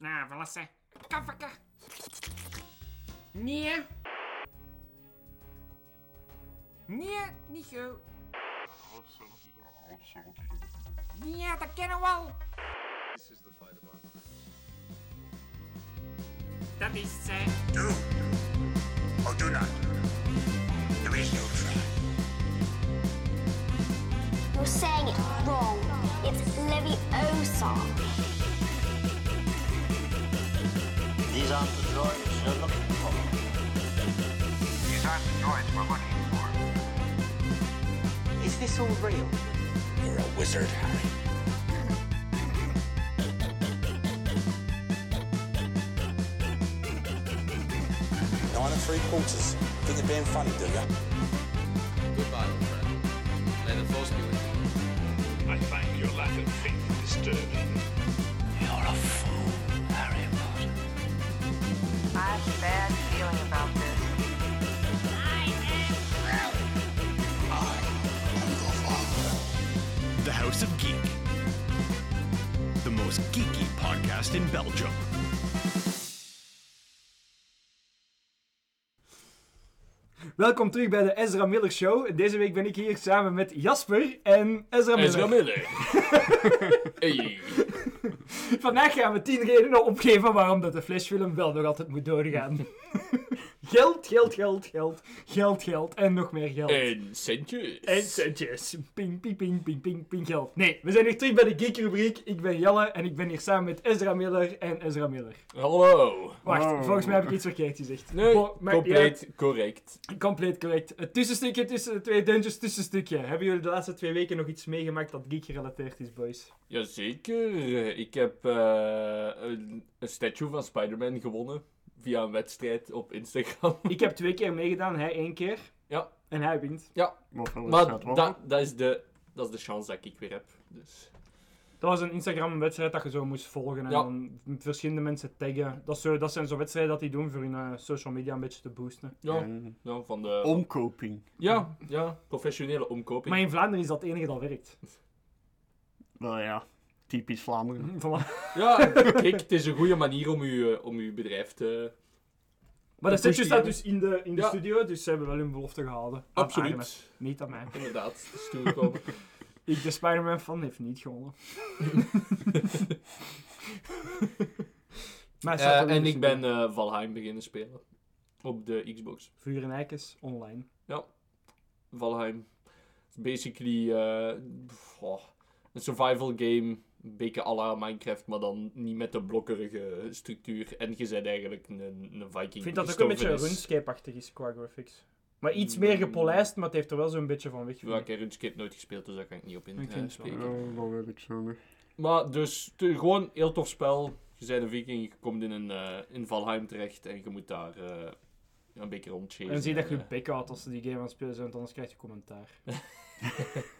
Nou, verlassen. Kaffer. Nee. Nee, niet zo. Nee, dat kennen we al. This is the fight of our lives. Dat is eh, Do or do not. There is no try. You're saying it wrong. It's Leviosa. These aren't the droids you're looking for. These aren't the droids we're looking for. Is this all real? You're a wizard, Harry. Nine and three quarters. Think you're being funny, do ya? Goodbye, old friend. May the force be with you. I find your lack of faith disturbing. The House of Geek. The most geeky podcast in Belgium. Welkom terug bij de Ezra Miller Show. Deze week ben ik hier samen met Jasper en Ezra Miller. Ezra Miller. hey. Vandaag gaan we 10 redenen opgeven waarom dat de flashfilm wel nog altijd moet doorgaan. geld, geld, geld, geld, geld, geld en nog meer geld. En centjes. En centjes. Ping, ping, ping, ping, ping, ping, geld. Nee, we zijn weer terug bij de Geek-rubriek. Ik ben Jelle en ik ben hier samen met Ezra Miller en Ezra Miller. Hallo. Wacht, volgens mij heb ik iets verkeerd gezegd. Nee, maar- compleet correct. compleet correct. Het tussenstukje tussen de twee dungeons, tussenstukje. Hebben jullie de laatste twee weken nog iets meegemaakt dat geek gerelateerd is, boys? Jazeker. Ik heb eh, een, een statue van Spider-Man gewonnen. Via een wedstrijd op Instagram. Ik heb twee keer meegedaan, hij één keer. Ja. En hij wint. Ja, maar dat, dat, is de, dat is de chance dat ik weer heb. Dus. Dat was een Instagram-wedstrijd dat je zo moest volgen en Ja. dan verschillende mensen taggen. Dat, zo, dat zijn zo wedstrijden dat die doen voor hun eh, social media een beetje te boosten. Ja, ja, van de... Omkoping. Ja, ja, professionele omkoping. Maar in Vlaanderen is dat het enige dat werkt. Wel ja, typisch Vlaanderen. Voilà. Ja, kijk, het is een goede manier om uw, eh, om uw bedrijf te... Maar de te staat dus in de, in de Ja. studio, dus ze hebben wel hun belofte gehouden. Aan Absoluut. Arne, niet aan mij. Inderdaad, het is toegekomen. Ik, de Spider-Man-fan, heeft niet gewonnen. maar hij staat Eh, wel in en de ik ben eh, Valheim beginnen spelen. Op de Xbox. Vuur en Eikens, online. Ja, Valheim. Basically eh, pff, oh, een survival game. Een beetje à la Minecraft, maar dan niet met de blokkerige structuur. En je bent eigenlijk een, een Viking. Ik vind dat ook een beetje. RuneScape-achtig is qua graphics. Maar iets meer gepolijst, maar het heeft er wel zo'n beetje van weg. Ja, ik heb RuneScape nooit gespeeld, dus daar kan ik niet op in Ik eh, spreken. Ja, dat weet ik zo niet. Maar dus, te- gewoon een heel tof spel. Je bent een viking, je komt in, een, eh, in Valheim terecht en je moet daar eh, een beetje rondchasen. En zie dat je je bek houdt als ze die game aan het spelen zijn, want anders krijg je commentaar.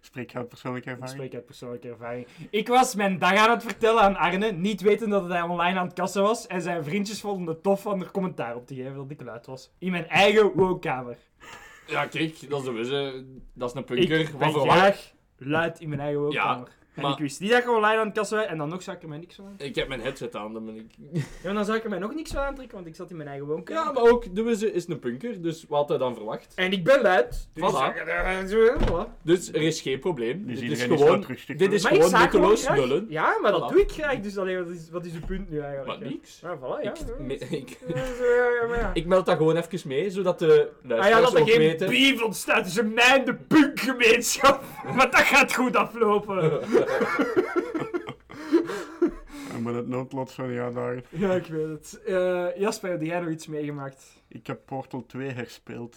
Spreek je uit persoonlijke Ik ervaring? spreek uit persoonlijke ervaring. Ik was mijn dag aan het vertellen aan Arne, niet weten dat hij online aan het kassen was. En zijn vriendjes vonden het tof om er commentaar op te geven dat ik luid was. In mijn eigen woonkamer. Ja, kijk, dat is, de wisse, dat is een Ik punker. Wat ben graag luid in mijn eigen woonkamer. En maar- ik wist niet dat je online aan het kassen was en dan nog zou ik er mij niks van aan. Ik heb mijn headset aan, dan ben ik... Ja, dan zou ik er mij nog niks van aantrekken, want ik zat in mijn eigen woonkamer. Ja, maar ook, de wisse is een punker, dus wat had hij dan verwacht? En ik ben luid. Dus Voilà. Dus er is geen probleem. Dus dit is iedereen is gewoon, dit is Maar ik gewoon nutteloos nullen. Ja, maar dat doe ik graag. Dus alleen, wat is, wat is uw punt nu eigenlijk? Maar niks. Ja, voilà, ja. Ik, ik, ik meld dat gewoon even mee, zodat de Ah luisteraars ja, dat er geen weten... beef ontstaat tussen mij en de punkgemeenschap. Maar dat gaat goed aflopen. En met het noodlot van ja daar. Ja, ik weet het. Eh, Jasper, heb jij nog iets meegemaakt? Ik heb Portal 2 herspeeld.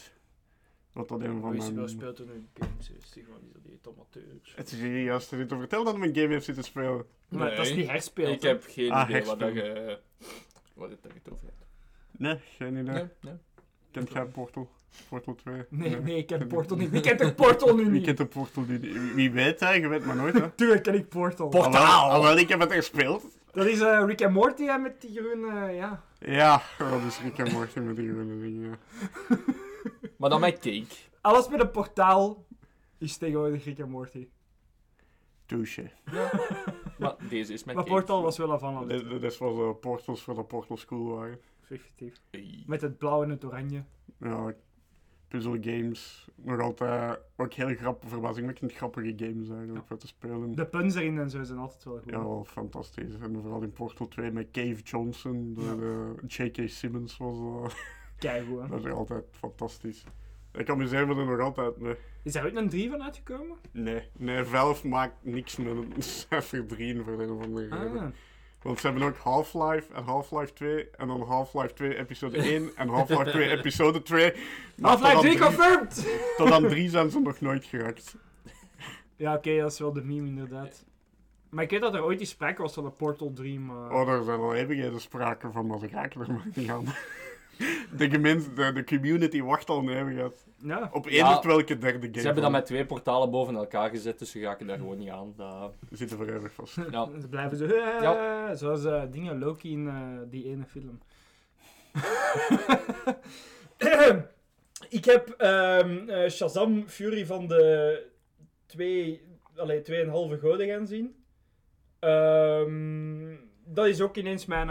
Wat dat een van mijn... speelt er nu games? Is die gewoon die tomateurs? Het is hier juist niet te vertellen dat ik mijn game heeft zitten spelen. Maar dat is Nee, niet herspeeld. Ik heb geen Ah, idee wat, je, wat het, dat je het over hebt. Nee, geen idee. Nee, nee. Kent jij Portal? Portal 2? Nee, nee, ik ken Portal niet. Ik ken toch Portal nu Wie niet? kent de Portal nu niet? Wie weet hè, je weet maar nooit hè. Tuurlijk ken ik Portal. Portaal! Alhoewel, ik heb het gespeeld. Dat is eh, Rick en Morty hè, met die groene, ja. Ja, dat is Rick en Morty met die groene dingen. ja. Maar dan met cake. Alles met een portaal is tegenwoordig Rick en Morty. Douche. Maar deze is mijn Maar cake. Portal was wel van al Dit, is wel zo portals voor de Portal School waren. effectief. Met het blauw en het oranje. Ja, puzzle games. Nog altijd ook heel grappig, verbazingwekkend grappige games eigenlijk voor te spelen. De puns erin en zo zijn altijd wel goed. Ja, wel fantastisch. En vooral in Portal 2 met Cave Johnson, de, J.K. Simmons was uh, Keigoed, hè. dat is altijd fantastisch. Ik amuseer me er nog altijd mee. Is daar ooit een 3 van uitgekomen? Nee, nee, Valve maakt niks met een cijfer 3 voor de een of andere reden. Want ze hebben ook Half-Life en Half-Life 2 en dan Half-Life 2 episode 1 en Half-Life 2 episode 2. Maar tot Half-Life aan 3 drie- confirmed! Tot aan 3 zijn ze nog nooit geraakt. Ja, oké, dat is wel de meme inderdaad. Maar ik weet dat er ooit die sprake was van de Portal 3, maar... Oh, daar zijn al eeuwigheden sprake van, maar ze raken er maar niet aan. De, de, de community wacht al een eeuwigheid. Ja. Op één Ja, of welke derde game. Ze hebben dat met twee portalen boven elkaar gezet, dus ze raken daar gewoon niet aan. Dat... Ze zitten voor eeuwig vast. Ja. Ze blijven zo... Ja. Zoals eh, dingen Loki in eh, die ene film. ik heb ehm, eh, Shazam Fury van de twee, allee, tweeënhalve goden gaan zien. Ehm, dat is ook ineens mijn,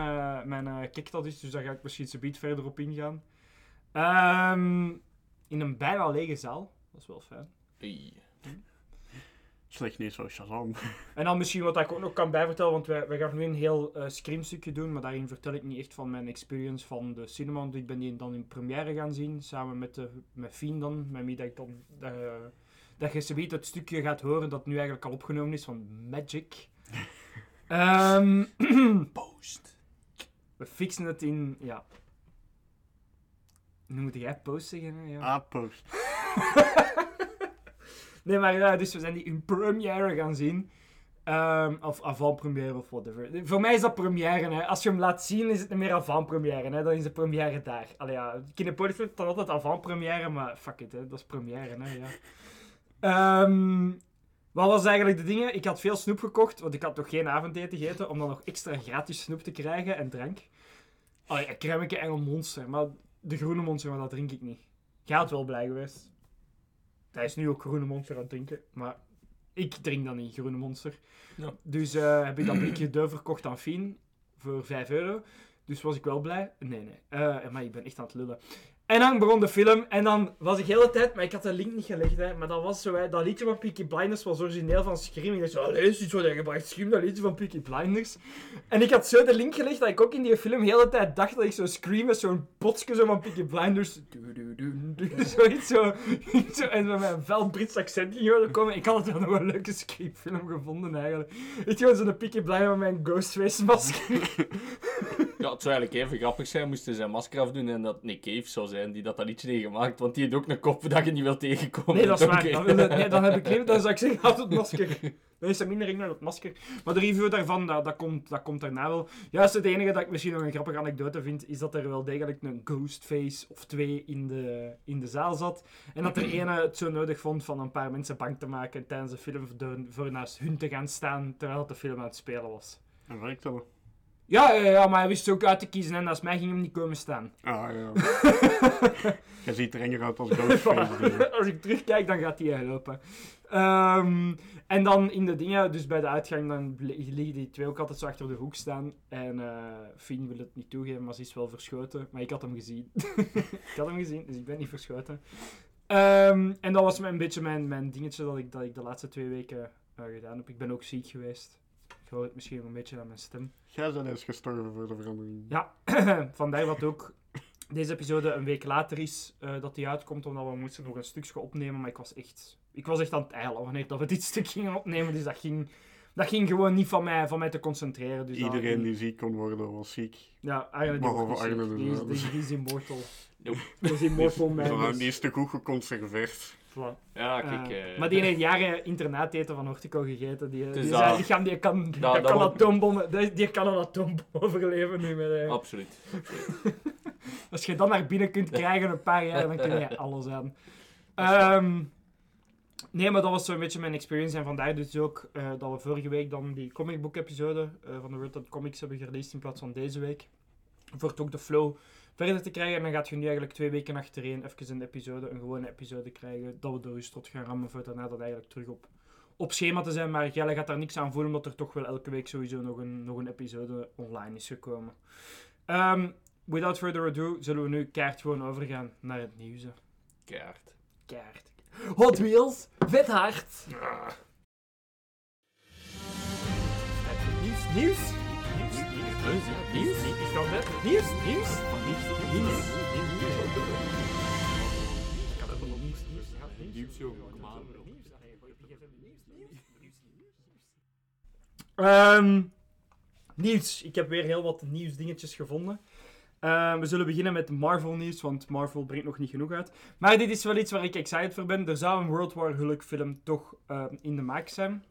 mijn kick dat is, dus daar ga ik misschien een beetje verder op ingaan. Ehm, in een bijna lege zaal. Dat is wel fijn. Hey. Slecht niet zo Shazam. En dan misschien wat ik ook nog kan bijvertellen, want wij, wij gaan nu een heel eh Scream-stukje doen, maar daarin vertel ik niet echt van mijn experience van de cinema, want ik ben die dan in première gaan zien, samen met, de, met Fien dan, met wie dat ik dan... eh, dat je zoiets het stukje gaat horen dat nu eigenlijk al opgenomen is van Magic. Ehm Post. we fixen het in, ja... Nu moet jij post zeggen? Ja. A-post. Nee, maar ja, dus we zijn die in première gaan zien. Ehm, of avant-première of whatever. Voor mij is dat première. Hè. Als je hem laat zien, is het niet meer avant-première. Hè. Dan is de première daar. Allee, ja, Kinepolis vindt dan altijd avant-première, maar fuck it, hè. dat is première. Hè, ja. Ehm, wat was eigenlijk de dingen? Ik had veel snoep gekocht, want ik had nog geen avondeten gegeten, om dan nog extra gratis snoep te krijgen en drank. Allee, een crèmeke en een monster, maar de groene monster, maar dat drink ik niet. Jij had wel blij geweest. Hij is nu ook groene monster aan het drinken, maar ik drink dan niet groene monster. Ja. Dus eh, heb ik dat blikje Deu verkocht aan Fien voor 5 euro. Dus was ik wel blij. Nee, nee. Eh, maar ik ben echt aan het lullen. En dan begon de film en dan was ik de hele tijd, maar ik had de link niet gelegd, hè, maar dat was zo, dat liedje van Peaky Blinders was origineel van Scream. Ik dacht allee, is iets wat je gebracht, Scream, dat liedje van Peaky Blinders. En ik had zo de link gelegd dat ik ook in die film de hele tijd dacht dat ik zo Scream met zo'n potske zo van Peaky Blinders, zoiets zo, zo, en met een fel Brits accent ging horen komen. Ik had het wel nog een leuke Scream film gevonden eigenlijk. Je wel, zo'n Peaky Blinders met mijn Ghostface masker. Ja, het zou eigenlijk even grappig zijn moesten zijn masker afdoen en dat Nick Cave zou zijn die dat, dat liedje heeft gemaakt, want die heeft ook een kop dat je niet wilt tegenkomen. Nee, dat is waar. Dan, wil het- nee, dan heb ik liever, dan zou ik zeggen, houd het masker. Dan is er minder ring naar het masker. Maar de review daarvan, dat, dat, komt, dat komt daarna wel. Juist het enige dat ik misschien nog een grappige anekdote vind, is dat er wel degelijk een Ghostface of twee in de, in de zaal zat. En dat er ene het zo nodig vond van een paar mensen bang te maken tijdens de film door, voor naast hun te gaan staan terwijl de film aan het spelen was. En werkt dat? Ja, ja, ja, maar hij wist ook uit te kiezen en naast mij ging hem niet komen staan. Ah ja. Jij ziet er enger uit als Ghostface. dus. Als ik terugkijk, dan gaat hij lopen. Ehm, en dan in de dingen, dus bij de uitgang, dan liggen die twee ook altijd zo achter de hoek staan. En eh Fien wil het niet toegeven, maar ze is wel verschoten. Maar ik had hem gezien. ik had hem gezien, dus ik ben niet verschoten. Ehm, en dat was een beetje mijn, mijn dingetje dat ik, dat ik de laatste twee weken eh, gedaan heb. Ik ben ook ziek geweest. Ik hoor het misschien een beetje aan mijn stem. Jij bent eens gestorven voor de verandering. Ja, vandaar dat ook deze episode een week later is eh, dat die uitkomt, omdat we moesten nog een stukje opnemen. Maar ik was echt, ik was echt aan het eilen wanneer dat we dit stuk gingen opnemen. Dus dat ging, dat ging gewoon niet van mij, van mij te concentreren. Dus dat- Iedereen die ziek kon worden was ziek. Ja, Arne die, Behalve niet Arne ziek. dus die, die, die is immortal. Nope. Die is immortal man. Die is te goed geconserveerd. Voilà. Ja, kijk. Eh, eh, maar die heeft jaren internaateten van Hortico gegeten. Die, die Dus zijn dat- lichaam die kan, die dat kan wordt- atoombommen, die, die kan een atoombom overleven nu. Met, eh, Absoluut. Als je dat naar binnen kunt krijgen een paar jaar, dan kun je alles aan. Ehm, nee, maar dat was zo'n beetje mijn experience. En vandaar dus ook eh, dat we vorige week dan die comicbook episode eh, van de World of Comics hebben gereleased in plaats van deze week. Voor ook de flow verder te krijgen. En dan gaat je nu eigenlijk twee weken achtereen even een episode, een gewone episode krijgen. Dat we de rust tot gaan rammen voor daarna dat eigenlijk terug op, op schema te zijn, maar Jelle gaat daar niks aan voelen, omdat er toch wel elke week sowieso nog een, nog een episode online is gekomen. Ehm, without further ado, zullen we nu kaart gewoon overgaan naar het nieuws. Keihard. Kaart. Hot Wheels, vet hard. Nieuws, nieuws. Nieuws, nieuws, nieuws, nieuws. Kan net. Nieuws, nieuws. Van nieuws, nieuws. Ehm, nieuws. Ik heb weer heel wat nieuwsdingetjes gevonden. Ehm, we zullen beginnen met Marvel nieuws, want Marvel brengt nog niet genoeg uit. Maar dit is wel iets waar ik excited voor ben. Er zou een World War Hulk film toch ehm, in de maak zijn.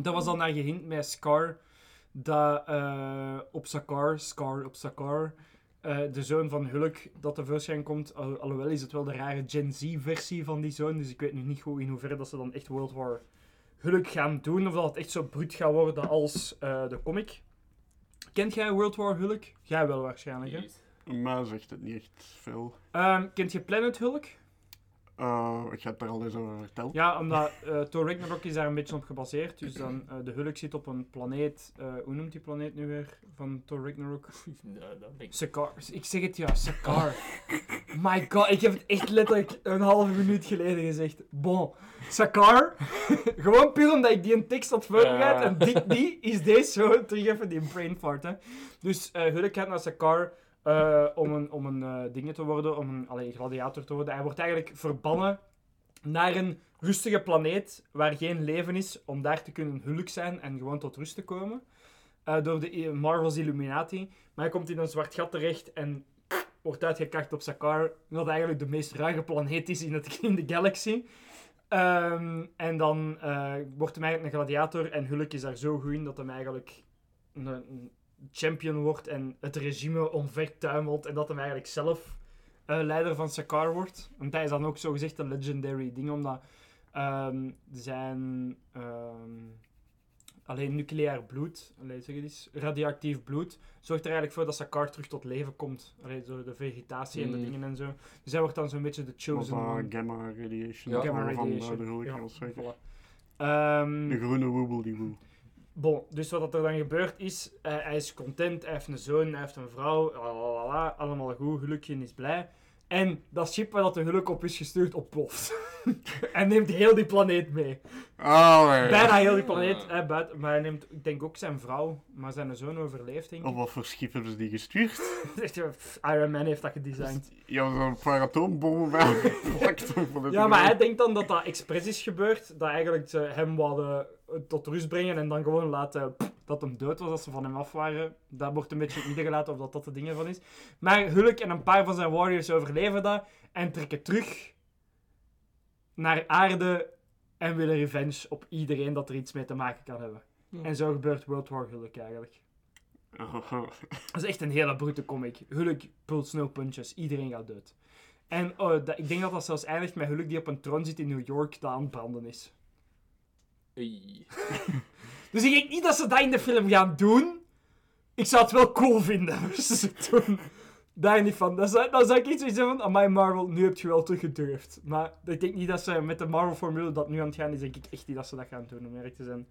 Dat was al naar gehind met Scar. Dat eh, op Sakaar, Scar op Sakaar, eh, de zoon van Hulk, dat tevoorschijn komt. Al- alhoewel is het wel de rare Gen Z-versie van die zoon. Dus ik weet nu niet goed in hoeverre dat ze dan echt World War Hulk gaan doen. Of dat het echt zo bruut gaat worden als eh, de comic. Kent jij World War Hulk? Jij wel waarschijnlijk, hè? Maar zegt het niet echt veel. Ehm, kent je Planet Hulk? Eh, ik heb het er al eens over verteld. Ja, omdat eh Thor Ragnarok is daar een beetje op gebaseerd. Dus dan, eh, de Hulk zit op een planeet. eh, hoe noemt die planeet nu weer van Thor Ragnarok? Nee, dat denk ik. Sakaar. Ik zeg het ja, Sakaar. My god, ik heb het echt letterlijk een halve minuut geleden gezegd. Bon, Sakaar. Gewoon puur omdat ik die een tekst had voorbereid. Ja. En die, die is deze zo terug even die brain fart. Hè. Dus eh Hulk gaat naar Sakaar eh, om een, om een eh ding te worden, om een allee, gladiator te worden. Hij wordt eigenlijk verbannen naar een rustige planeet waar geen leven is, om daar te kunnen Hulk zijn en gewoon tot rust te komen. Eh, door de Marvel's Illuminati. Maar hij komt in een zwart gat terecht en wordt uitgekakt op Sakaar, wat eigenlijk de meest ruige planeet is in, in de galaxy. Ehm, en dan wordt hem eigenlijk een gladiator en Hulk is daar zo goed in dat hem eigenlijk een champion wordt en het regime omvertuimelt en dat hem eigenlijk zelf eh, leider van Sakaar wordt. Want hij is dan ook zogezegd een legendary ding, omdat ehm, zijn ehm, alleen nucleair bloed, allee, zeg het eens, radioactief bloed, zorgt er eigenlijk voor dat Sakaar terug tot leven komt. Allee, zo de vegetatie en de Mm. dingen en zo. Dus hij wordt dan zo'n beetje de Of chosen uh, one. gamma radiation. Ja. Gamma van, radiation. eh, de Hulk, Ja, wil zeggen. voilà. Ehm, De groene woebeldiwoe. Bon, dus wat er dan gebeurt is, eh, hij is content, hij heeft een zoon, hij heeft een vrouw, lalalala, allemaal goed, Hulkje is blij. En dat schip waar dat de Hulk op is gestuurd ontploft. en neemt heel die planeet mee. Oh, nee. Bijna heel die planeet, buiten, maar hij neemt, ik denk ook zijn vrouw, maar zijn zoon overleeft, denk ik. Op wat voor schip hebben ze die gestuurd? Iron Man heeft dat gedesigned. Ja, zo'n paar atoombommen bij Ja, maar hij denkt dan dat dat expres is gebeurd. Dat eigenlijk ze hem eh, tot rust brengen en dan gewoon laten pff, dat hem dood was als ze van hem af waren. Dat wordt een beetje in midden gelaten of dat dat de ding ervan is. Maar Hulk en een paar van zijn warriors overleven dat en trekken terug naar aarde en willen revenge op iedereen dat er iets mee te maken kan hebben. Ja. En zo gebeurt World War Hulk eigenlijk. Oh, Dat is echt een hele brute comic. Hulk pulls no punches. Iedereen gaat dood. En oh, dat, ik denk dat dat zelfs eindigt met Hulk die op een troon zit in New York dat aan het branden is. Dus ik denk niet dat ze dat in de film gaan doen. Ik zou het wel cool vinden als ze het doen. Daar niet van. Dan zou, zou ik iets hebben van, amai Marvel, nu heb je wel teruggedurfd. Maar ik denk niet dat ze met de Marvel-formule dat nu aan het gaan is, denk ik echt niet dat ze dat gaan doen, om eerlijk te zijn.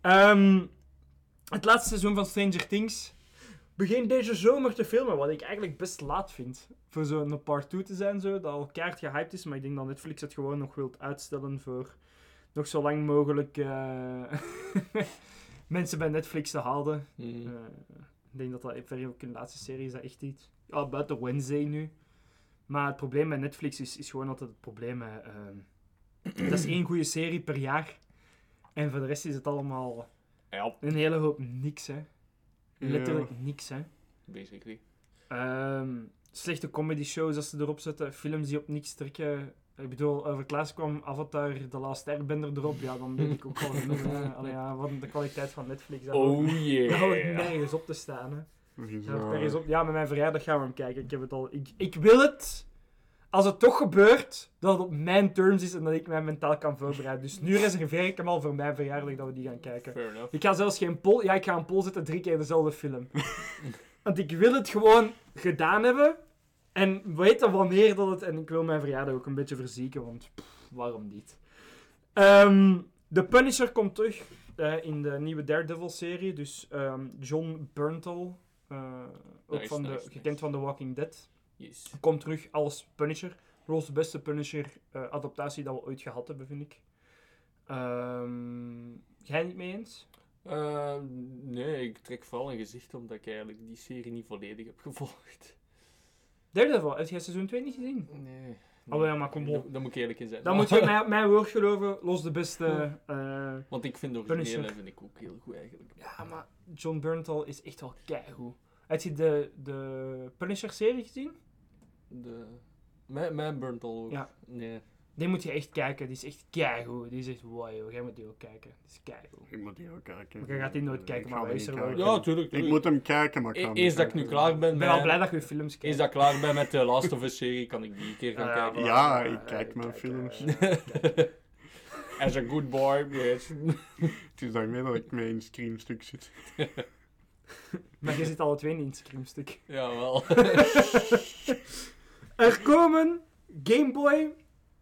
Ehm, het laatste seizoen van Stranger Things begint deze zomer te filmen, wat ik eigenlijk best laat vind. Voor zo'n part 2 te zijn, zo, dat al kaart gehyped is, maar ik denk dat Netflix het gewoon nog wilt uitstellen voor nog zo lang mogelijk eh, mensen bij Netflix te houden. Hmm. Eh, ik denk dat dat ook een laatste serie is, dat echt iets. Ja, buiten Wednesday nu. Maar het probleem met Netflix is, is gewoon altijd het probleem. ehm, dat is één goede serie per jaar. En voor de rest is het allemaal Ja, een hele hoop niks, hè. Letterlijk niks, hè. basically. Ehm, slechte comedy shows als ze erop zetten, films die op niks trekken. Ik bedoel, over het laatst kwam Avatar The Last Airbender erop. Ja, dan denk ik ook wel genoeg. hè. Allee, ja, wat de kwaliteit van Netflix. Dat Oh hoort yeah. nergens op te staan. Hè. Eh, nergens op. Ja, met mijn verjaardag gaan we hem kijken. Ik, heb het al, ik, ik wil het, als het toch gebeurt, dat het op mijn terms is en dat ik mij mentaal kan voorbereiden. Dus nu reserveer ik hem al voor mijn verjaardag dat we die gaan kijken. Fair enough. Ik ga zelfs geen poll... Ja, ik ga een poll zetten drie keer dezelfde film. Want ik wil het gewoon gedaan hebben. En weten wanneer dat het... En ik wil mijn verjaardag ook een beetje verzieken, want pff, waarom niet? Ehm, De Punisher komt terug eh, in de nieuwe Daredevil-serie. Dus ehm, John Bernthal, eh, ook Nice, van de, gekend nice. van The Walking Dead, Yes. komt terug als Punisher. Rolls de beste Punisher-adaptatie dat we ooit gehad hebben, vind ik. Ehm jij niet mee eens? Eh, nee, ik trek vooral een gezicht omdat ik eigenlijk die serie niet volledig heb gevolgd. Daredevil, heb jij seizoen 2 niet gezien? Nee. Oh ja, maar kom op. Daar moet ik eerlijk in zijn. Dan moet je mij, mijn woord geloven, los de beste... eh, Want ik vind de originele vind ik ook heel goed eigenlijk. Ja, maar John Bernthal is echt wel keigoed. Heb je de, de Punisher-serie gezien? De... Mijn, mijn burnt al ook. Ja. Nee. Die moet je echt kijken, die is echt keigoed. Die is echt wow, jij moet die ook kijken. Die is keigoed. Ik moet die ook kijken. Maar jij gaat die nooit kijken, Ik maar wij is er wel. Ja, tuurlijk. Ik moet hem kijken, maar ik hem Eens dat ik nu klaar ben Ik ben wel blij dat je films kijkt. Eens dat ik klaar ben met de Last of Us serie, kan ik die een keer gaan kijken. Ja, eh, ik kijk mijn eh, films. eh, As a good boy, yes. Het is daarmee dat ik mee in een streamstuk zit. Maar je zit alle twee niet in het screamstuk. Jawel. Er komen Game Boy eh,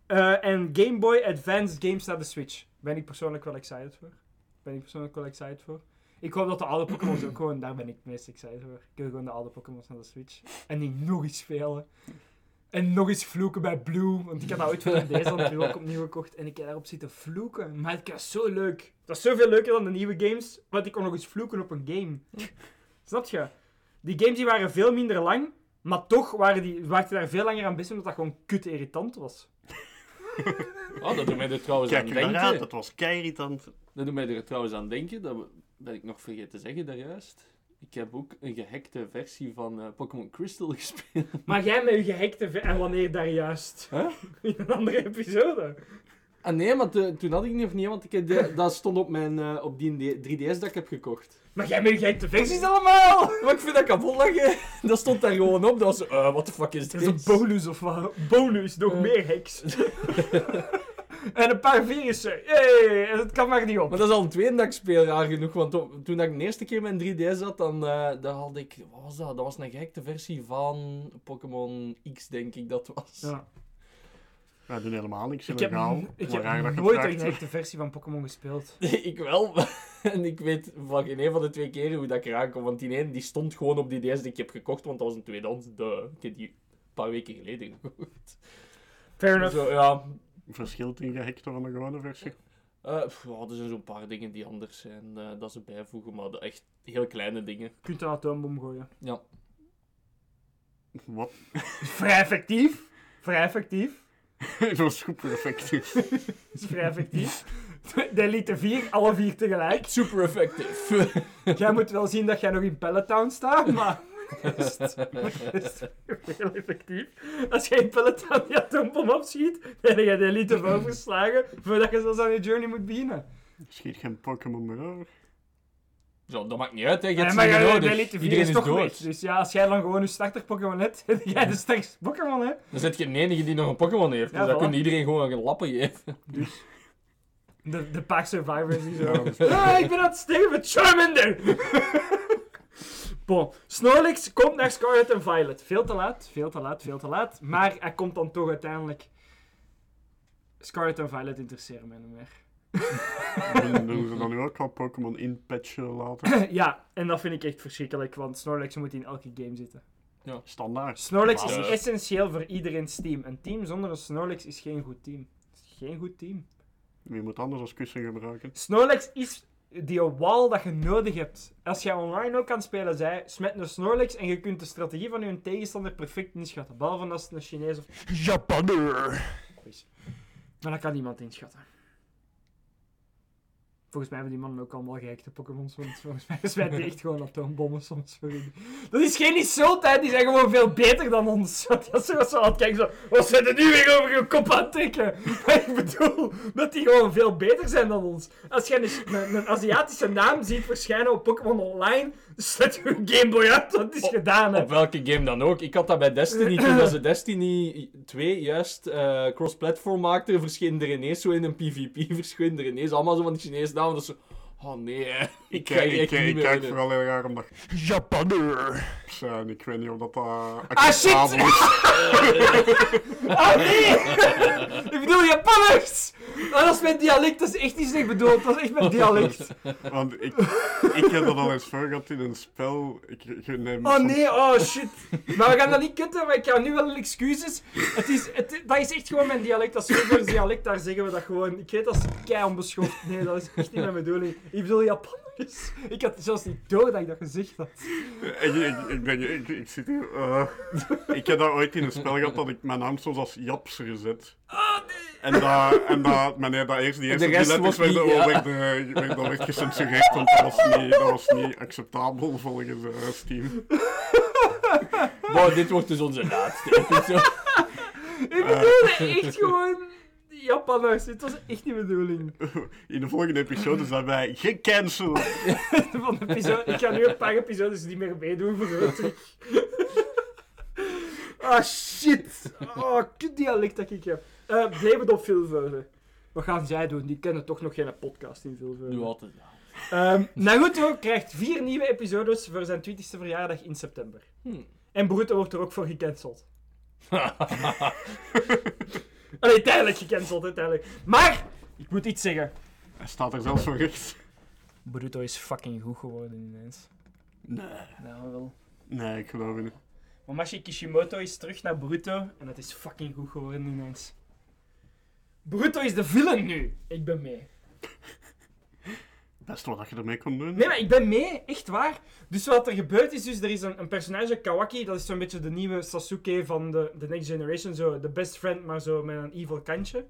en Game Boy Advance games naar de Switch. Ben ik persoonlijk wel excited voor. Ben ik persoonlijk wel excited voor. Ik hoop dat de oude Pokémon's ook gewoon, daar ben ik het meest excited voor. Ik wil gewoon de oude Pokémon's naar de Switch. En die nog eens spelen. En nog eens vloeken bij Blue. Want ik had dat ooit voor deze dan ook opnieuw gekocht. En ik heb daarop zitten vloeken. Maar het was zo leuk. Dat is zoveel leuker dan de nieuwe games. Want ik kon nog eens vloeken op een game. Snap je? Die games die waren veel minder lang. Maar toch waren die, waren daar veel langer aan bezig. Omdat dat gewoon kut irritant was. Oh, dat doet mij er trouwens Kijk aan denken. dat was keirritant. Dat doet mij er trouwens aan denken, dat ben ik nog vergeten te zeggen daarjuist. Ik heb ook een gehackte versie van eh, Pokémon Crystal gespeeld. Maar jij met je gehackte... ver- En wanneer daar juist? Huh? In een andere episode. Ah nee, maar te- toen had ik die nog niet, want ik de- dat stond op, mijn, eh, op die 3DS dat ik heb gekocht. Maar jij je gehackte versies allemaal! Maar ik vind dat kapot lachen. Dat stond daar gewoon op. Dat was eh, what the fuck is Dat dit? is een bonus of wat? Bonus, nog Eh. meer hacks. en een paar virussen. En het kan maar niet op. Maar dat is al een tweede dat ik speel, raar genoeg. Want toen ik de eerste keer mijn 3DS had, dan, eh dan had ik... Wat was dat? Dat was een gehackte versie van Pokémon X, denk ik dat was. Ja. Wij doen helemaal niks Ik heb, ik heb nooit een versie van Pokémon gespeeld. ik wel. en ik weet van geen een van de twee keren hoe dat ik eraan kom. Want die ene die stond gewoon op die DS die ik heb gekocht, want dat was een tweedehands. De, ik heb die een paar weken geleden gekocht. Fair enough. Zo, ja, Verschilt in gehackte van de gewone versie? Eh, pff, ja, er zijn zo'n paar dingen die anders zijn eh, dat ze bijvoegen, maar de echt heel kleine dingen. Je kunt een atoombom gooien. Ja. Wat? Vrij effectief. Vrij effectief. dat was super effectief. Dat is vrij effectief. De Elite 4, alle vier tegelijk. Super effectief. Jij moet wel zien dat jij nog in Pelletown staat, maar... Dat is, heel effectief. Als jij in Pelletown die atoombom opschiet, dan heb je de Elite wel verslagen voordat je zelfs aan je journey moet beginnen. Schiet geen Pokémon meer over. Zo, dat maakt niet uit, hè. Je hebt maar. Elite 4 Iedereen is is toch dood. weg. Dus ja, als jij dan gewoon je starter Pokémon hebt, heb jij de sterkste Pokémon, hè. Dan zit je de enige die nog een Pokémon heeft. Ja, dus dan kun je iedereen gewoon een lappen geven. De, de Pack Survivors die zo... Ah, ik ben aan het Charmander! bon, Snorlax komt naar Scarlet en Violet. Veel te laat, veel te laat, veel te laat. Maar hij komt dan toch uiteindelijk... Scarlet en Violet interesseren mij niet meer. Doen, doen ze dan nu ook al Pokémon inpatchen later? ja, en dat vind ik echt verschrikkelijk, want Snorlax moet in elke game zitten. Standaard. Snorlax is Ja. essentieel voor iedereen's team. Een team zonder een Snorlax is geen goed team. Is geen goed team. Wie moet anders als kussen gebruiken? Snorlax is die wall dat je nodig hebt. Als je online ook kan spelen, zij smet een Snorlax en je kunt de strategie van je tegenstander perfect inschatten. Behalve als het een Chinees of Japaner. is. Maar dat kan niemand inschatten. Volgens mij hebben die mannen ook allemaal gehackte Pokémons, want volgens mij smijten die echt gewoon atoombommen soms. voor. Dat is geen insult, hè. Die zijn gewoon veel beter dan ons. Want Dat is zo, zo aan het kijken, zo... Wat zijn er nu weer over je kop aan het trekken? Maar ik bedoel, dat die gewoon veel beter zijn dan ons. Als je een, een, een Aziatische naam ziet verschijnen op Pokémon Online, zet je een Game Boy uit, dat is gedaan, hè. Op welke game dan ook. Ik had dat bij Destiny. Toen dat ze Destiny 2 juist eh, cross-platform maakten, verscheen er ineens zo in een PvP. Verscheen er ineens allemaal zo van die Chinese namen. Dat zo... Oh nee, ik Ik, ik, ik, kijk vooral heel raar omdat Japaner. Zijn. Ik weet niet of dat uh, Ah, shit! is. Oh nee! ik bedoel Japanners! Dat is mijn dialect, dat is echt niet slecht bedoeld. Dat is echt mijn dialect. Want ik, ik heb dat al eens voor gehad in een spel. Ik, ik neem Oh soms- nee, oh shit. Maar we gaan dat niet kutten, maar ik ga nu wel excuses. Het is, het, dat is echt gewoon mijn dialect. Dat is dialect, daar zeggen we dat gewoon. Ik weet dat is kei onbeschoft. Nee, dat is echt niet mijn bedoeling. Ik bedoel Japanners. Ik had zelfs niet door dat ik dat gezegd had. Ik, ik, ik, ik, ik zit hier. eh, ik heb dat ooit in een spel gehad dat ik mijn naam soms als Japs gezet. En dat, en dat, meneer, dat eerst, die eerste die letters werden, ja. dat werd gecensureerd, want dat was niet, dat was niet acceptabel volgens eh, Steam. Wow, dit wordt dus onze laatste episode. Ik bedoelde echt gewoon Japanners. Dit was echt niet de bedoeling. In de volgende episode zijn wij gecanceld. Van de episode. Ik ga nu een paar episodes niet meer meedoen voor terug. Ah shit. Oh, kut dialect dat ik heb. Eh blijf het op. Wat gaan zij doen? Die kennen toch nog geen podcast in Vilvoorde. Nu altijd. Ehm, Naruto krijgt vier nieuwe episodes voor zijn 20ste verjaardag in september. Hmm. En Boruto wordt er ook voor gecanceld. Allee, tijdelijk gecanceld, hè, tijdelijk. Maar, ik moet iets zeggen. Hij staat er zelfs voor rechts. Boruto is fucking goed geworden ineens. Nee. Nou, wel. Nee, ik geloof het niet. Mamashi Kishimoto is terug naar Boruto en het is fucking goed geworden ineens. Boruto is de villain nu. Ik ben mee. Best wat je ermee kon doen. Nee, maar ik ben mee, echt waar. Dus wat er gebeurd is, dus er is een, een personage, Kawaki, dat is zo'n beetje de nieuwe Sasuke van de, de Next Generation, zo de best friend, maar zo met een evil kantje.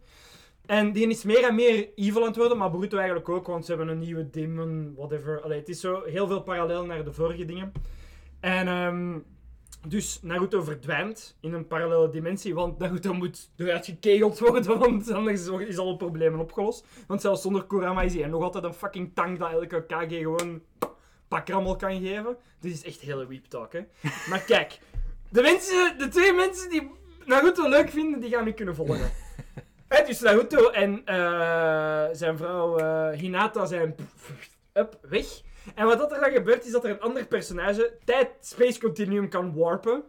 En die is meer en meer evil aan het worden, maar Boruto eigenlijk ook, want ze hebben een nieuwe demon, whatever. Allee, het is zo heel veel parallel naar de vorige dingen. En ehm, dus Naruto verdwijnt in een parallele dimensie, want Naruto moet eruit gekegeld worden, want anders is alle problemen opgelost. Want zelfs zonder Kurama is hij nog altijd een fucking tank dat elke Kage gewoon pakrammel kan geven. Dit is echt hele weep talk, hè. Maar kijk, de, mensen, de twee mensen die Naruto leuk vinden, die gaan nu kunnen volgen. Dus Naruto en eh, zijn vrouw eh, Hinata zijn up, weg. En wat dat er dan gebeurt, is dat er een ander personage tijd-space continuum kan warpen.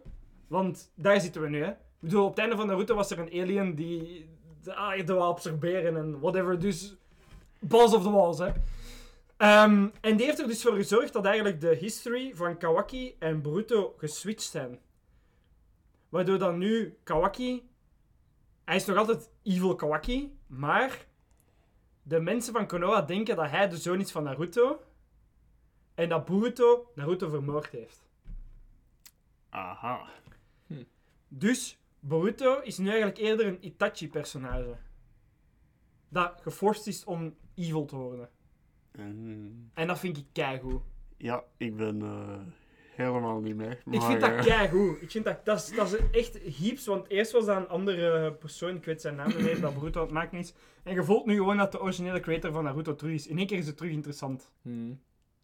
Want daar zitten we nu, hè. Ik bedoel, op het einde van Naruto was er een alien die de aarde wou absorberen en whatever. Dus, balls of the walls, hè. Ehm, en die heeft er dus voor gezorgd dat eigenlijk de history van Kawaki en Boruto geswitcht zijn. Waardoor dan nu Kawaki... Hij is nog altijd evil Kawaki, maar... De mensen van Konoha denken dat hij de zoon is van Naruto. En dat Boruto Naruto vermoord heeft. Aha. Dus Boruto is nu eigenlijk eerder een Itachi-personage. Dat geforst is om evil te worden. En, En dat vind ik keigoed. ja, ik ben eh, helemaal niet mee. Ik maar, vind dat eh, keigoed. Ik vind dat, dat, is, dat is echt heaps, want eerst was dat een andere persoon, ik weet zijn naam niet meer, dat Boruto het maken is. En je voelt nu gewoon dat de originele creator van Naruto terug is. In één keer is het terug interessant. Hmm.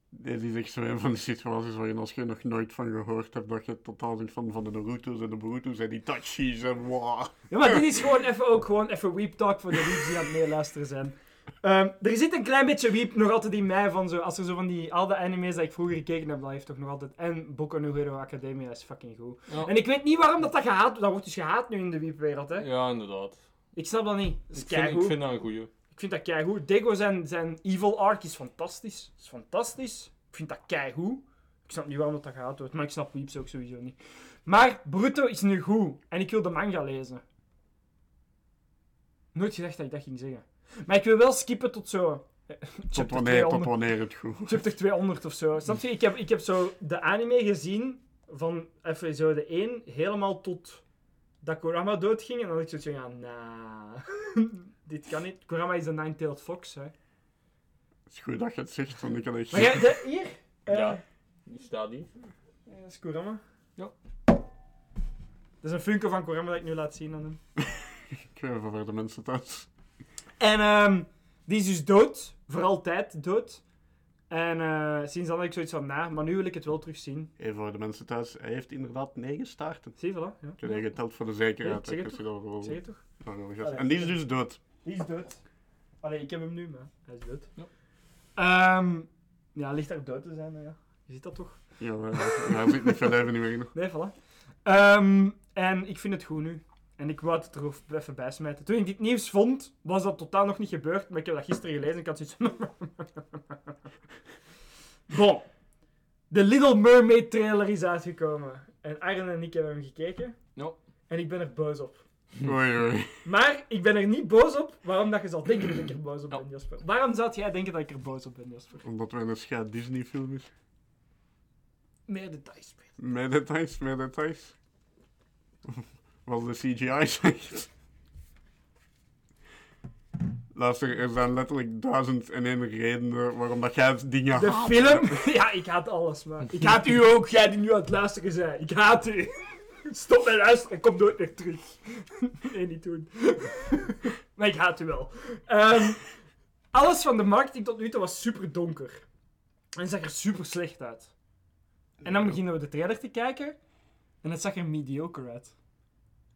Dit is echt zo een van die situaties waarin als je nog nooit van gehoord hebt, dat je totaal denkt van, van de Naruto's en de Boruto's en die Tachis en wow. Ja, maar dit is gewoon even, ook gewoon even weep talk voor de weeps die aan het meeluisteren zijn. Ehm, er zit een klein beetje weep nog altijd in mij van zo, als er zo van die oude anime's dat ik vroeger gekeken heb, dat heeft toch nog altijd. En Boku no Hero Academia is fucking goed. Ja. En ik weet niet waarom dat, dat gehaat wordt. Dat wordt dus gehaat nu in de weepwereld, hè. Ja, inderdaad. Ik snap dat niet. Dat is Ik vind, ik vind dat een goeie. Ik vind dat keigoed. Dego zijn, zijn evil arc is fantastisch. is fantastisch. Ik vind dat keigoed. Ik snap niet waarom dat, dat wordt, maar ik snap Weeps ook sowieso niet. Maar Bruto is nu goed. En ik wil de manga lezen. Nooit gedacht dat ik dat ging zeggen. Maar ik wil wel skippen tot zo... eh, Tot wanneer, tot 200. wanneer het goed Chapter 200 of zo. Snap je? Ik heb, ik heb zo de anime gezien van even zo de 1 helemaal tot dat Kurama doodging. En dan had ik zoiets van, ja, nah. Dit kan niet. Kurama is een Nine-Tailed Fox, hè. Het is goed dat je het zegt, want ik had echt... Maar jij, de, hier? Eh, Ja. Die staat hier. ja, Dat is Kurama. Ja. Dat is een funko van Kurama dat ik nu laat zien aan hem. Ik weet even voor de mensen thuis. En ehm, die is dus dood. Voor altijd dood. En eh, sinds dan had ik zoiets van, nah, maar nu wil ik het wel terugzien. Even voor de mensen thuis, hij heeft inderdaad negen staarten. Zie je, voilà. Ja. Ik heb je geteld voor de Ja, zekerheid. ik zeg het wil- Zeg je toch? En die is dus dood. Die is dood. Allee, ik heb hem nu, maar hij is dood. Ja. Ehm, ja, ligt daar dood te zijn, nou ja. Je ziet dat toch? Ja, maar hij zit niet veel leven niet meer in. Nee, voilà. Ehm, en ik vind het goed nu. En ik wou het er even bij smijten. Toen ik dit nieuws vond, was dat totaal nog niet gebeurd. Maar ik heb dat gisteren gelezen en ik had zoiets van... bon. De Little Mermaid trailer is uitgekomen. En Arjen en ik hebben hem gekeken. Ja. En ik ben er boos op. Oei, oei. Maar ik ben er niet boos op. Waarom dat je zal denken dat ik er boos op ben, Jasper? Waarom zou jij denken dat ik er boos op ben, Jasper? Omdat wij een scheid Disney film is. Meer details. Peter. Meer details, meer details. Wat de CGI zegt. Luister, er zijn letterlijk duizend en één redenen waarom dat jij dingen De haat. film... Ja, ik haat alles, man. Ik haat u ook, jij die nu aan het luisteren bent. Ik haat u. Stop met luisteren, kom nooit meer terug. Nee, niet doen. Maar ik haat u wel. Ehm, alles van de marketing tot nu toe was super donker. En zag er super slecht uit. En dan beginnen we de trailer te kijken. En het zag er mediocre uit.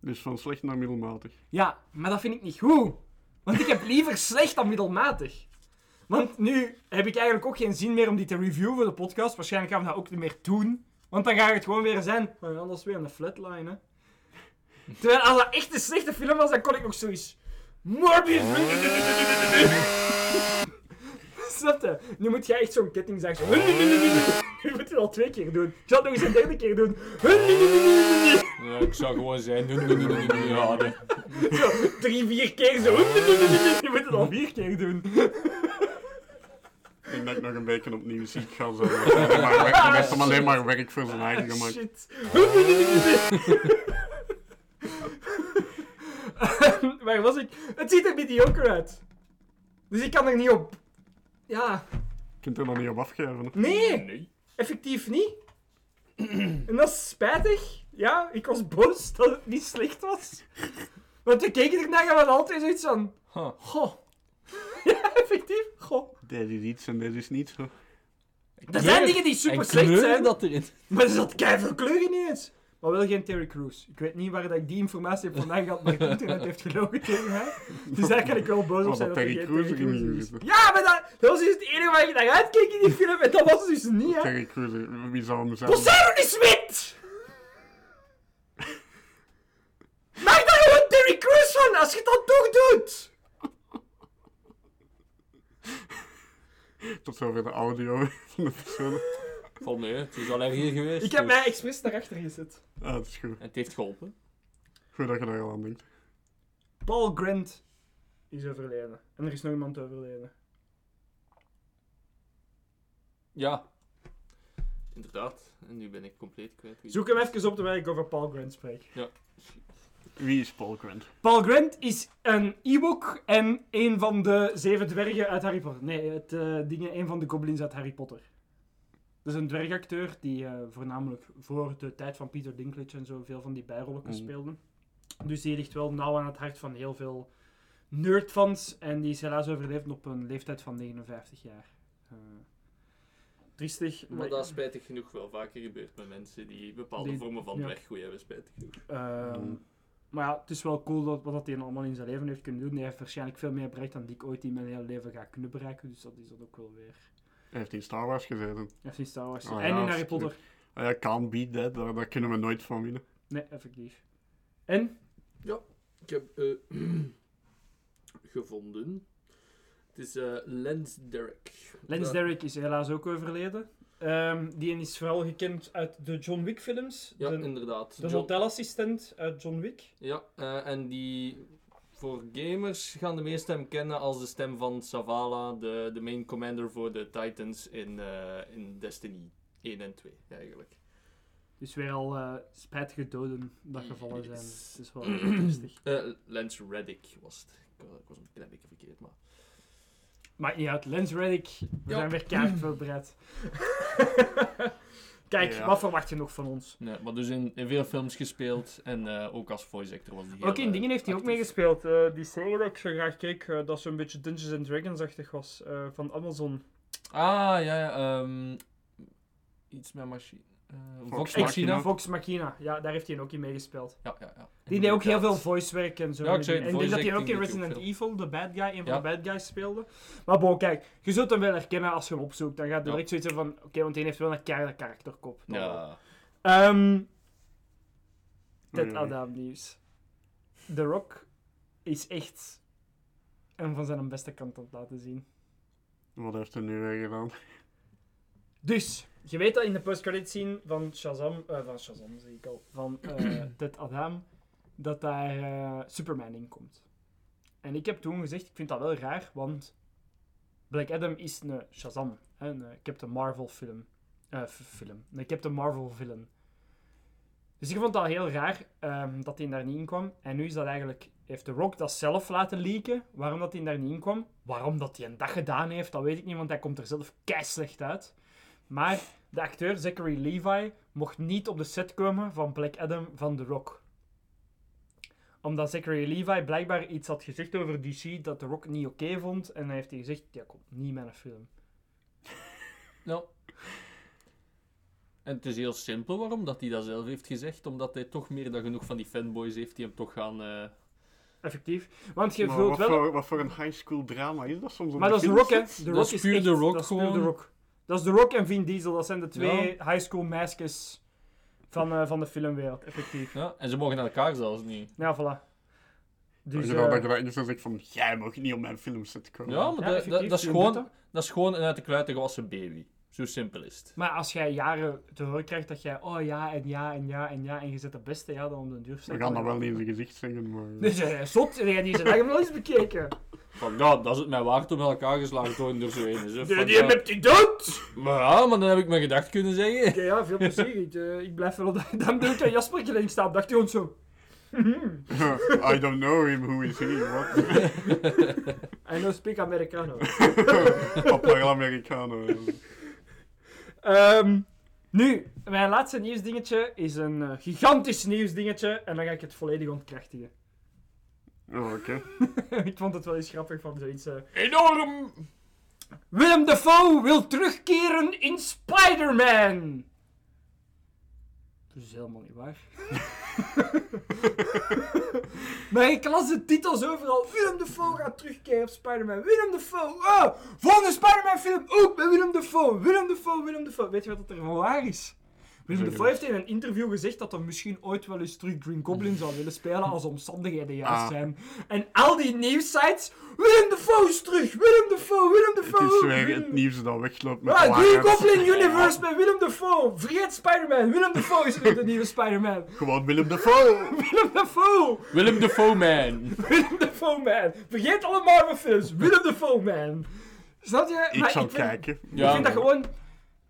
Dus van slecht naar middelmatig. Ja, maar dat vind ik niet goed. Want ik heb liever slecht dan middelmatig. Want nu heb ik eigenlijk ook geen zin meer om die te reviewen voor de podcast. Waarschijnlijk gaan we dat ook niet meer doen. Want dan gaat het gewoon weer zijn. Maar ja, dat is weer een flatline, hè. Terwijl als dat echt een slechte film was, dan kon ik nog zoiets. Morbius! Snap je? Nu moet jij echt zo'n ketting zeggen. Zo. Nu moet je het al twee keer doen. Ik zal het nog eens een derde keer doen. Ja, ik zou gewoon zijn. Ja. Zo, drie, vier keer zo. Je moet het al vier keer doen. Ik denk dat ik nog een beetje opnieuw ziek ga zijn. Hij heeft alleen maar werk- hij heeft hem alleen maar werk voor zijn eigen gemaakt. shit. Waar was ik? Het ziet er mediocre uit. Dus ik kan er niet op. Ja, Je kunt er nog niet op afgeven. nee, Nee. effectief niet. En dat is spijtig. Ja, ik was boos dat het niet slecht was. Want we keken ernaar en we hadden altijd zoiets van. Huh. Goh. Ja, effectief. Goh. Dit is iets en dit is niet zo. Er zijn dingen die super slecht zijn. dat erin. Maar er zat keiveel kleur in eens. Maar wel geen Terry Crews. Ik weet niet waar dat ik die informatie heb vandaan gehad, maar het internet heeft gelogen tegen mij. Dus daar kan ik wel boos op zijn dat dat er Terry Crews Terry erin Crews is. Ja, maar dat, dat was dus het enige waar je naar uitkeek in die film en dat was dus niet, hè. Terry Crews, wie zou hem zijn? Poseidon is wit! Maak daar gewoon Terry Crews van, als je dat toch doet! Tot zover de audio van de persoon. Valt mee, het is al erg hier geweest. Ik heb dus- mij expres daarachter gezet. Ah, dat is goed. Het heeft geholpen. Goed dat je daar al aan denkt. Paul Grant is overleden. En er is nog iemand overleden. Ja. Inderdaad. En nu ben ik compleet kwijt. Zoek hem even op terwijl ik over Paul Grant spreek. Ja. Wie is Paul Grant? Paul Grant is een Ewok en een van de zeven dwergen uit Harry Potter. Nee, het, eh, dingen, een van de goblins uit Harry Potter. Dat is een dwergacteur die eh, voornamelijk voor de tijd van Peter Dinklage en zo veel van die bijrollen Mm. speelde. Dus die ligt wel nauw aan het hart van heel veel nerdfans. En die is helaas overleefd op een leeftijd van 59 jaar. Eh triestig. Maar dat is spijtig genoeg wel vaker gebeurt met mensen die bepaalde Die- vormen van ja. dwerggoed hebben, spijtig genoeg. Ehm, Mm. Maar ja, het is wel cool dat, wat hij allemaal in zijn leven heeft kunnen doen. Hij heeft waarschijnlijk veel meer bereikt dan ik ooit in mijn hele leven ga kunnen bereiken. Dus dat is dat ook wel weer. Hij heeft in Star Wars gezeten. Hij heeft in Star Wars. Oh ja, en in Harry Potter. Ah ja, can't beat that. Daar, daar kunnen we nooit van winnen. Nee, effectief. En? Ik heb eh, gevonden. Het is eh Lance Derrick. Lance Ja. Derrick is helaas ook overleden. Ehm, die is vooral gekend uit de John Wick films. Ja, de inderdaad. de John- hotelassistent uit John Wick. Ja, eh, en die voor gamers gaan de meeste hem kennen als de stem van Savala, de, de main commander voor de Titans in, eh, in Destiny 1 en 2, eigenlijk. Dus weer al eh, spijtige doden dat gevallen zijn. Yes. Het is wel. Eh, Lance Reddick was het. Ik was een klein beetje verkeerd, maar... Maakt niet uit. Lance Reddick, we Ja. zijn weer voorbereid. Kijk, Ja. wat verwacht je nog van ons? Nee, maar dus in, in veel films gespeeld en eh, ook als voice actor was hij Ook in dingen heeft hij ook meegespeeld. Eh, die serie dat ik zo graag keek, eh, dat zo'n beetje Dungeons and Dragons-achtig was, eh, van Amazon. Ah, ja, ja. ehm, iets met machine. Eh, Vox Vox Machina. Vox Machina, ja, daar heeft hij ook in meegespeeld. Ja, ja, ja. Die deed ook heel veel Inderdaad. voice werk en zo. Ja, ik zei en ik denk dat hij ook in Resident ook Evil, de bad guy, een Ja. van de bad guys speelde. Maar bon, kijk, je zult hem wel herkennen als je hem opzoekt. Dan gaat direct zoiets van, oké, want hij heeft wel een keiharde karakterkop. Ja. Ehm Ted oei. Adam nieuws. The Rock is echt een van zijn beste kant aan het laten zien. Wat heeft hij nu weer gedaan? Dus, je weet dat in de postcredit scene van Shazam, eh, van Shazam zie ik al, van eh Ted Adam, dat daar eh, Superman in komt. En ik heb toen gezegd, ik vind dat wel raar, want Black Adam is een Shazam, een Captain Marvel film. Film. Een Captain Marvel villain. Dus ik vond dat heel raar ehm, dat hij daar niet in kwam. En nu is dat eigenlijk... Heeft The Rock dat zelf laten leaken, waarom dat hij daar niet in kwam. Waarom dat hij een dag gedaan heeft, dat weet ik niet, want hij komt er zelf keislecht uit. Maar de acteur Zachary Levi mocht niet op de set komen van Black Adam van The Rock. Omdat Zachary Levi blijkbaar iets had gezegd over DC dat The Rock niet oké vond. En hij heeft hij gezegd, ja, komt niet met een film. Nou. En het is heel simpel waarom dat hij dat zelf heeft gezegd. Omdat hij toch meer dan genoeg van die fanboys heeft die hem toch gaan... eh, Effectief. Want je Maar voelt wat, wel... voor, wat voor een high school drama is dat soms? Maar dat is The Rock, hè. The Dat Rock is is puur The Rock dat is puur The gewoon. Rock. Dat is The Rock en Vin Diesel. Dat zijn de twee high school maskers van, eh, van de filmwereld, effectief. Ja, en ze mogen naar elkaar zelfs niet. Ja, voilà. Dus, je dat eerst zegt van, jij mag niet op mijn filmset komen. Ja, maar Ja, dat, dat, is gewoon, dat is gewoon een uit de kluiten gewassen baby. Zo simpel is het. Maar als jij jaren te horen krijgt dat jij, oh ja en ja en ja en ja en je zet het beste, ja, dan om de duur We gaan dat wel niet in zijn gezicht zeggen, maar... Dus jij zot, en jij die zijn eigen wel eens bekeken. Van, ja, dat is het mij waard om met elkaar geslagen te worden door zo een. Zo, Die, ja. hebt die dood! Maar ja, maar dan heb ik mijn gedacht kunnen zeggen. Oké, ja, veel plezier. Ik, eh, ik blijf wel op dat... Ik aan Jasper gelinkt staan. Dacht hij gewoon zo. I don't know him, who is he, what? I know speak Americano. Papa Americano. Ehm, nu, mijn laatste nieuwsdingetje is een eh, gigantisch nieuwsdingetje. En dan ga ik het volledig ontkrachtigen. Oh, oké. ik vond het wel eens grappig van zoiets. eh. Enorm! Willem Dafoe wil terugkeren in Spider-Man! Dat is helemaal niet waar. maar ik las de titels overal. Willem Dafoe gaat terugkeren op Spider-Man. Willem Dafoe! Oh, volgende Spider-Man film ook met Willem Dafoe. Willem Dafoe, Willem Dafoe. Weet je wat er van waar is? Willem Dafoe het. heeft in een interview gezegd dat hij misschien ooit wel eens terug Green Goblin zou willen spelen als omstandigheden juist Ah. zijn. En al die nieuwsites, Willem Dafoe is terug, Willem Dafoe, Willem Het Dafoe. is weer Willem- het nieuws dat wegloopt met Ah, Green. Goblin Universe met Willem Dafoe. Vergeet Spider-Man, Willem Dafoe is nu de nieuwe Spider-Man. Gewoon Willem Dafoe! Willem Dafoe, Willem Dafoe Man. Willem Dafoe man. Vergeet alle Marvel films, Willem Dafoe man. Snap je? Ik Maar zal vind- kijken. Ja, ik vind dat gewoon...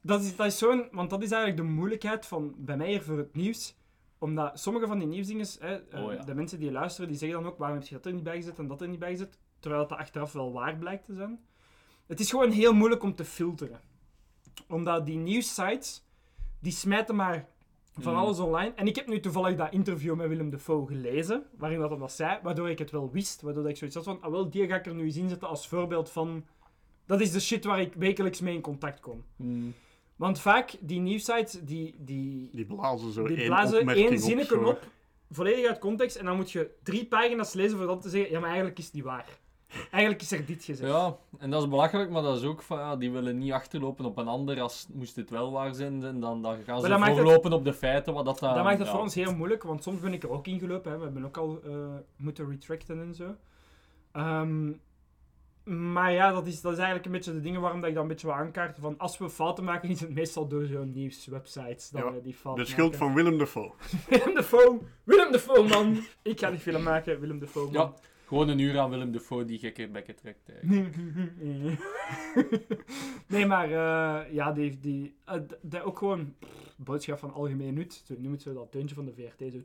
Dat is, dat is zo'n... Want dat is eigenlijk de moeilijkheid van, bij mij hier voor het nieuws. Omdat sommige van die nieuwsdingen... Hè, eh, Oh ja. De mensen die luisteren, die zeggen dan ook... Waarom heb je dat er niet bij gezet en dat er niet bij gezet? Terwijl dat achteraf wel waar blijkt te zijn. Het is gewoon heel moeilijk om te filteren. Omdat die nieuwssites... Die smijten maar van Mm. alles online. En ik heb nu toevallig dat interview met Willem Dafoe gelezen. Waarin dat dat zei. Waardoor ik het wel wist. Waardoor ik zoiets had van... Ah wel, die ga ik er nu eens inzetten als voorbeeld van... Dat is de shit waar ik wekelijks mee in contact kom. Hmm. Want vaak, die nieuwsites, die, die, Die blazen zo die één blazen zinnetje op, volledig uit context, en dan moet je drie pagina's lezen voor dan te zeggen, ja, maar eigenlijk is het niet waar. Eigenlijk is er dit gezegd. Ja, en dat is belachelijk, maar dat is ook van, ja, die willen niet achterlopen op een ander als moest het wel waar zijn, en dan, dan gaan ze het- voorlopen op de feiten, wat dat dan... Dat maakt het ja. voor ons heel moeilijk, want soms ben ik er ook ingelopen. Hè. We hebben ook al eh, moeten retracten en zo. Ehm, maar ja, dat is, dat is eigenlijk een beetje de dingen waarom dat ik dan een beetje wil aankaarten. Van als we fouten maken, is het meestal door zo'n nieuwswebsites dat Ja, we die fouten De schuld maken. van Willem Dafoe. Willem Dafoe! Willem Dafoe, man! Ik ga die film maken, Willem Dafoe, man. Ja, gewoon een uur aan Willem Dafoe die gekke bekken trekt. eigenlijk. nee, maar eh, ja, die, die, dat ook gewoon pff, boodschap van algemeen nut. Zo noem het zo dat deuntje van de VRT. Zo.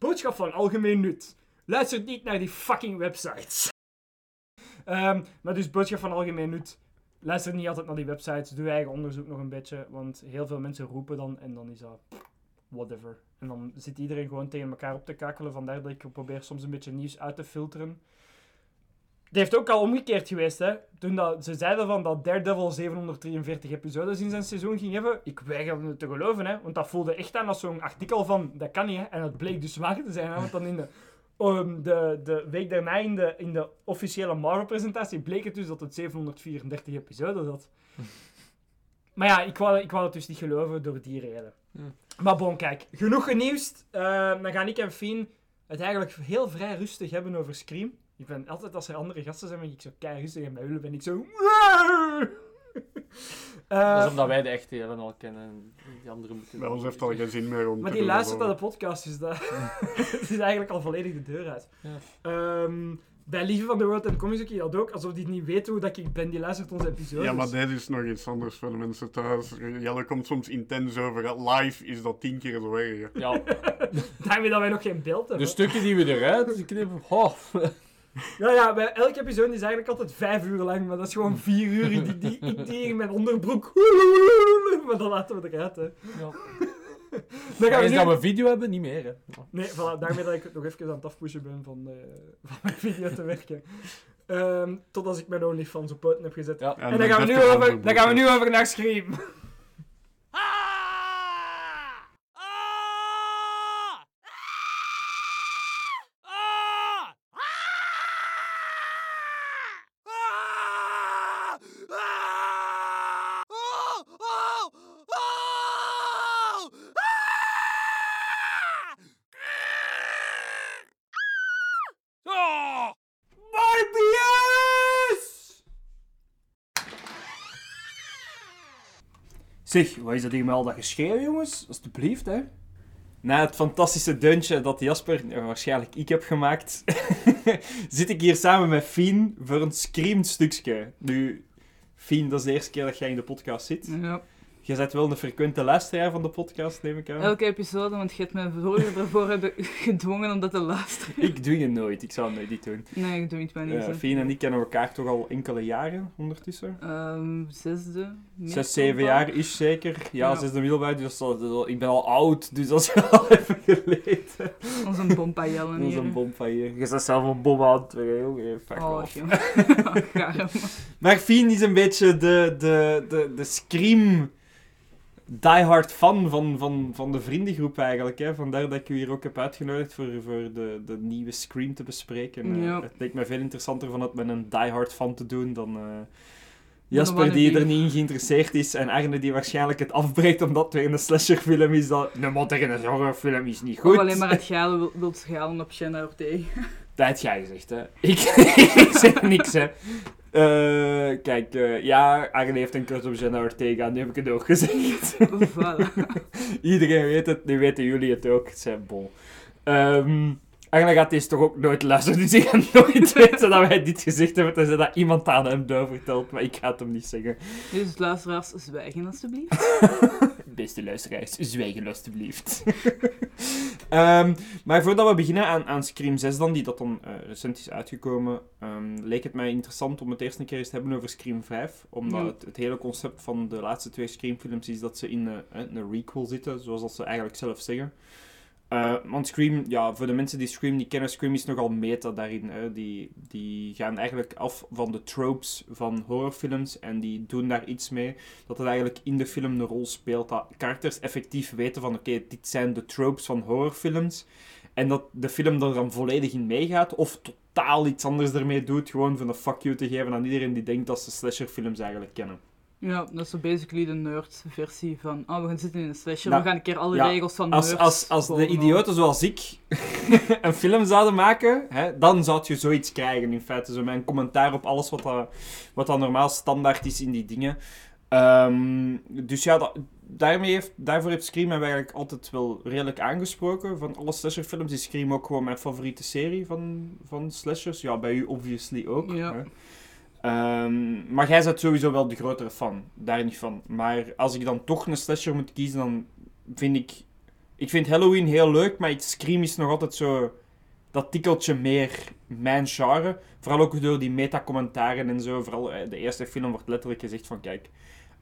Boodschap van algemeen nut. Luister niet naar die fucking websites. Ehm, maar dus boodschap van algemeen nut. Luister niet altijd naar die websites. Doe eigen onderzoek nog een beetje. Want heel veel mensen roepen dan en dan is dat whatever. En dan zit iedereen gewoon tegen elkaar op te kakelen. Vandaar dat ik probeer soms een beetje nieuws uit te filteren. Het heeft ook al omgekeerd geweest, hè. Toen dat, ze zeiden van dat Daredevil 743 episodes in zijn seizoen ging hebben. Ik weigerde het te geloven, hè. Want dat voelde echt aan als zo'n artikel van, dat kan niet, hè. En dat bleek dus waar te zijn, hè. Want dan in de, ehm, de, de week daarna in de, in de officiële Marvel-presentatie bleek het dus dat het 734 episodes had. Maar ja, ik wou, ik wou het dus niet geloven door die reden. Maar bon, kijk. Genoeg genieuwd. Eh, dan gaan ik en Fien het eigenlijk heel vrij rustig hebben over Scream. Ik ben altijd, als er andere gasten zijn, ben ik zo kei rustig en bij jullie ben ik zo... Eh, Dat is omdat wij de echte Ellen al kennen. En die andere moeten... Bij ons heeft al geen zin meer om Maar te die doen luistert naar de podcast, dus dat het is eigenlijk al volledig de deur uit. Ja. Ehm, bij Lieve van de World and Comics ook, dat ook, alsof die niet weten hoe dat ik ben, die luistert onze episodes. Ja, maar dit is nog iets anders voor de mensen thuis. Jelle komt soms intens over. Live is dat tien keer zo erg. Ja, Daarmee dat wij nog geen beeld de hebben. stukken die we eruit knippen... Oh. Ja, ja, bij elke episode is eigenlijk altijd vijf uur lang, maar dat is gewoon vier uur die, die ik in mijn onderbroek... Maar dan laten we eruit, hè. Ja. Dan gaan we nu... dat we video hebben, niet meer. Hè. Nee, voilà, daarmee dat ik nog even aan het afpushen ben van, eh, van mijn video te werken. Ehm, tot als ik mijn OnlyFans op poten heb gezet. Ja. En dan gaan, we nu over, dan gaan we nu over naar Scream. Zeg, wat is dat hier met al dat geschreeuw, jongens? Alsjeblieft, hè. Na het fantastische deuntje dat Jasper, eh, waarschijnlijk ik heb gemaakt, zit ik hier samen met Fien voor een screamed stukje. Nu, Fien, dat is de eerste keer dat jij in de podcast zit. Ja. Je bent wel een frequente luisteraar van de podcast, neem ik aan. Elke episode, want je hebt me vorige ervoor hebben gedwongen om dat te luisteren. Ik doe je nooit, ik zou het nooit niet doen. Nee, ik doe het maar niet. Hè. Fien en ik kennen elkaar toch al enkele jaren ondertussen. Ehm, zesde. Zes, zeven jaar is zeker. Ja, Ja. zesde middelbaar, dus dat ik ben al oud, dus dat is al even geleden. Onze bompajellen hier. een bom van je. Bent zelf een bom aan het jongen. Fuck Oh. Gaar, Maar Fien is een beetje de, de, de, de Scream diehard fan van, van, van de vriendengroep eigenlijk. Hè. Vandaar dat ik u hier ook heb uitgenodigd voor, voor de, de nieuwe Scream te bespreken. Eh, Ja. het leek me veel interessanter van het met een diehard fan te doen dan... eh, Jasper die er niet in geïnteresseerd is en Arne die waarschijnlijk het afbreekt omdat het weer een slasherfilm is. Dat een moderne horrorfilm is niet goed. Of alleen maar het galen wil, wilt galen op Shanna Ortega. Dat jij gezegd, hè. Ik, ik zeg niks, hè. Eh, kijk, eh, ja, Arne heeft een crush op Jenna Ortega, nu heb ik het ook gezegd. voilà. Iedereen weet het, nu weten jullie het ook. Het zijn bon. Ehm Arne gaat deze toch ook nooit luisteren, dus ik ga nooit weten dat wij dit gezegd hebben, tenzij dat iemand aan hem doorvertelt, maar ik ga het hem niet zeggen. Dus luisteraars, zwijgen alstublieft. Beste luisteraars, zwijgen alstublieft. Ehm, maar voordat we beginnen aan, aan Scream 6 dan, die dat dan eh, recent is uitgekomen, ehm, leek het mij interessant om het eerst een keer eens te hebben over Scream 5. Omdat Ja. het, het hele concept van de laatste twee Scream-films is dat ze in eh, een requel zitten, zoals dat ze eigenlijk zelf zeggen. Eh, want Scream, ja, voor de mensen die Scream niet kennen, Scream is nogal meta daarin. Hè. Die, die gaan eigenlijk af van de tropes van horrorfilms en die doen daar iets mee. Dat het eigenlijk in de film een rol speelt. Dat karakters effectief weten van, oké, dit zijn de tropes van horrorfilms. En dat de film er dan volledig in meegaat, of totaal iets anders ermee doet, gewoon van een fuck you te geven aan iedereen die denkt dat ze slasherfilms eigenlijk kennen. Ja, dat is basically de nerd-versie van... Oh, we gaan zitten in een slasher, Nou, we gaan een keer alle ja, regels van Als, nerds als, als de idioten zoals ik een film zouden maken, hè, dan zou je zoiets krijgen in feite. Zo mijn commentaar op alles wat, dat, wat dat normaal standaard is in die dingen. Ehm, dus ja, dat, daarmee heeft, daarvoor heeft Scream mij eigenlijk altijd wel redelijk aangesproken. Van alle slasherfilms is Scream ook gewoon mijn favoriete serie van, van slashers. Ja, bij u obviously ook. Ja. Hè. Ehm, maar jij bent sowieso wel de grotere fan, daar niet van. Maar als ik dan toch een slasher moet kiezen, dan vind ik... Ik vind Halloween heel leuk, maar ik- Scream is nog altijd zo... Dat tikkeltje meer mijn genre. Vooral ook door die meta-commentaren en zo. Vooral eh, de eerste film wordt letterlijk gezegd van... Kijk,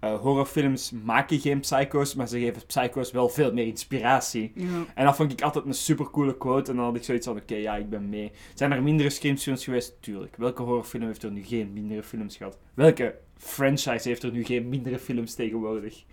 eh, horrorfilms maken geen psycho's, maar ze geven psycho's wel veel meer inspiratie. Ja. En dat vond ik altijd een supercoole quote. En dan had ik zoiets van, oké, ja, ik ben mee. Zijn er mindere Scream-films geweest? Tuurlijk. Welke horrorfilm heeft er nu geen mindere films gehad? Welke franchise heeft er nu geen mindere films tegenwoordig?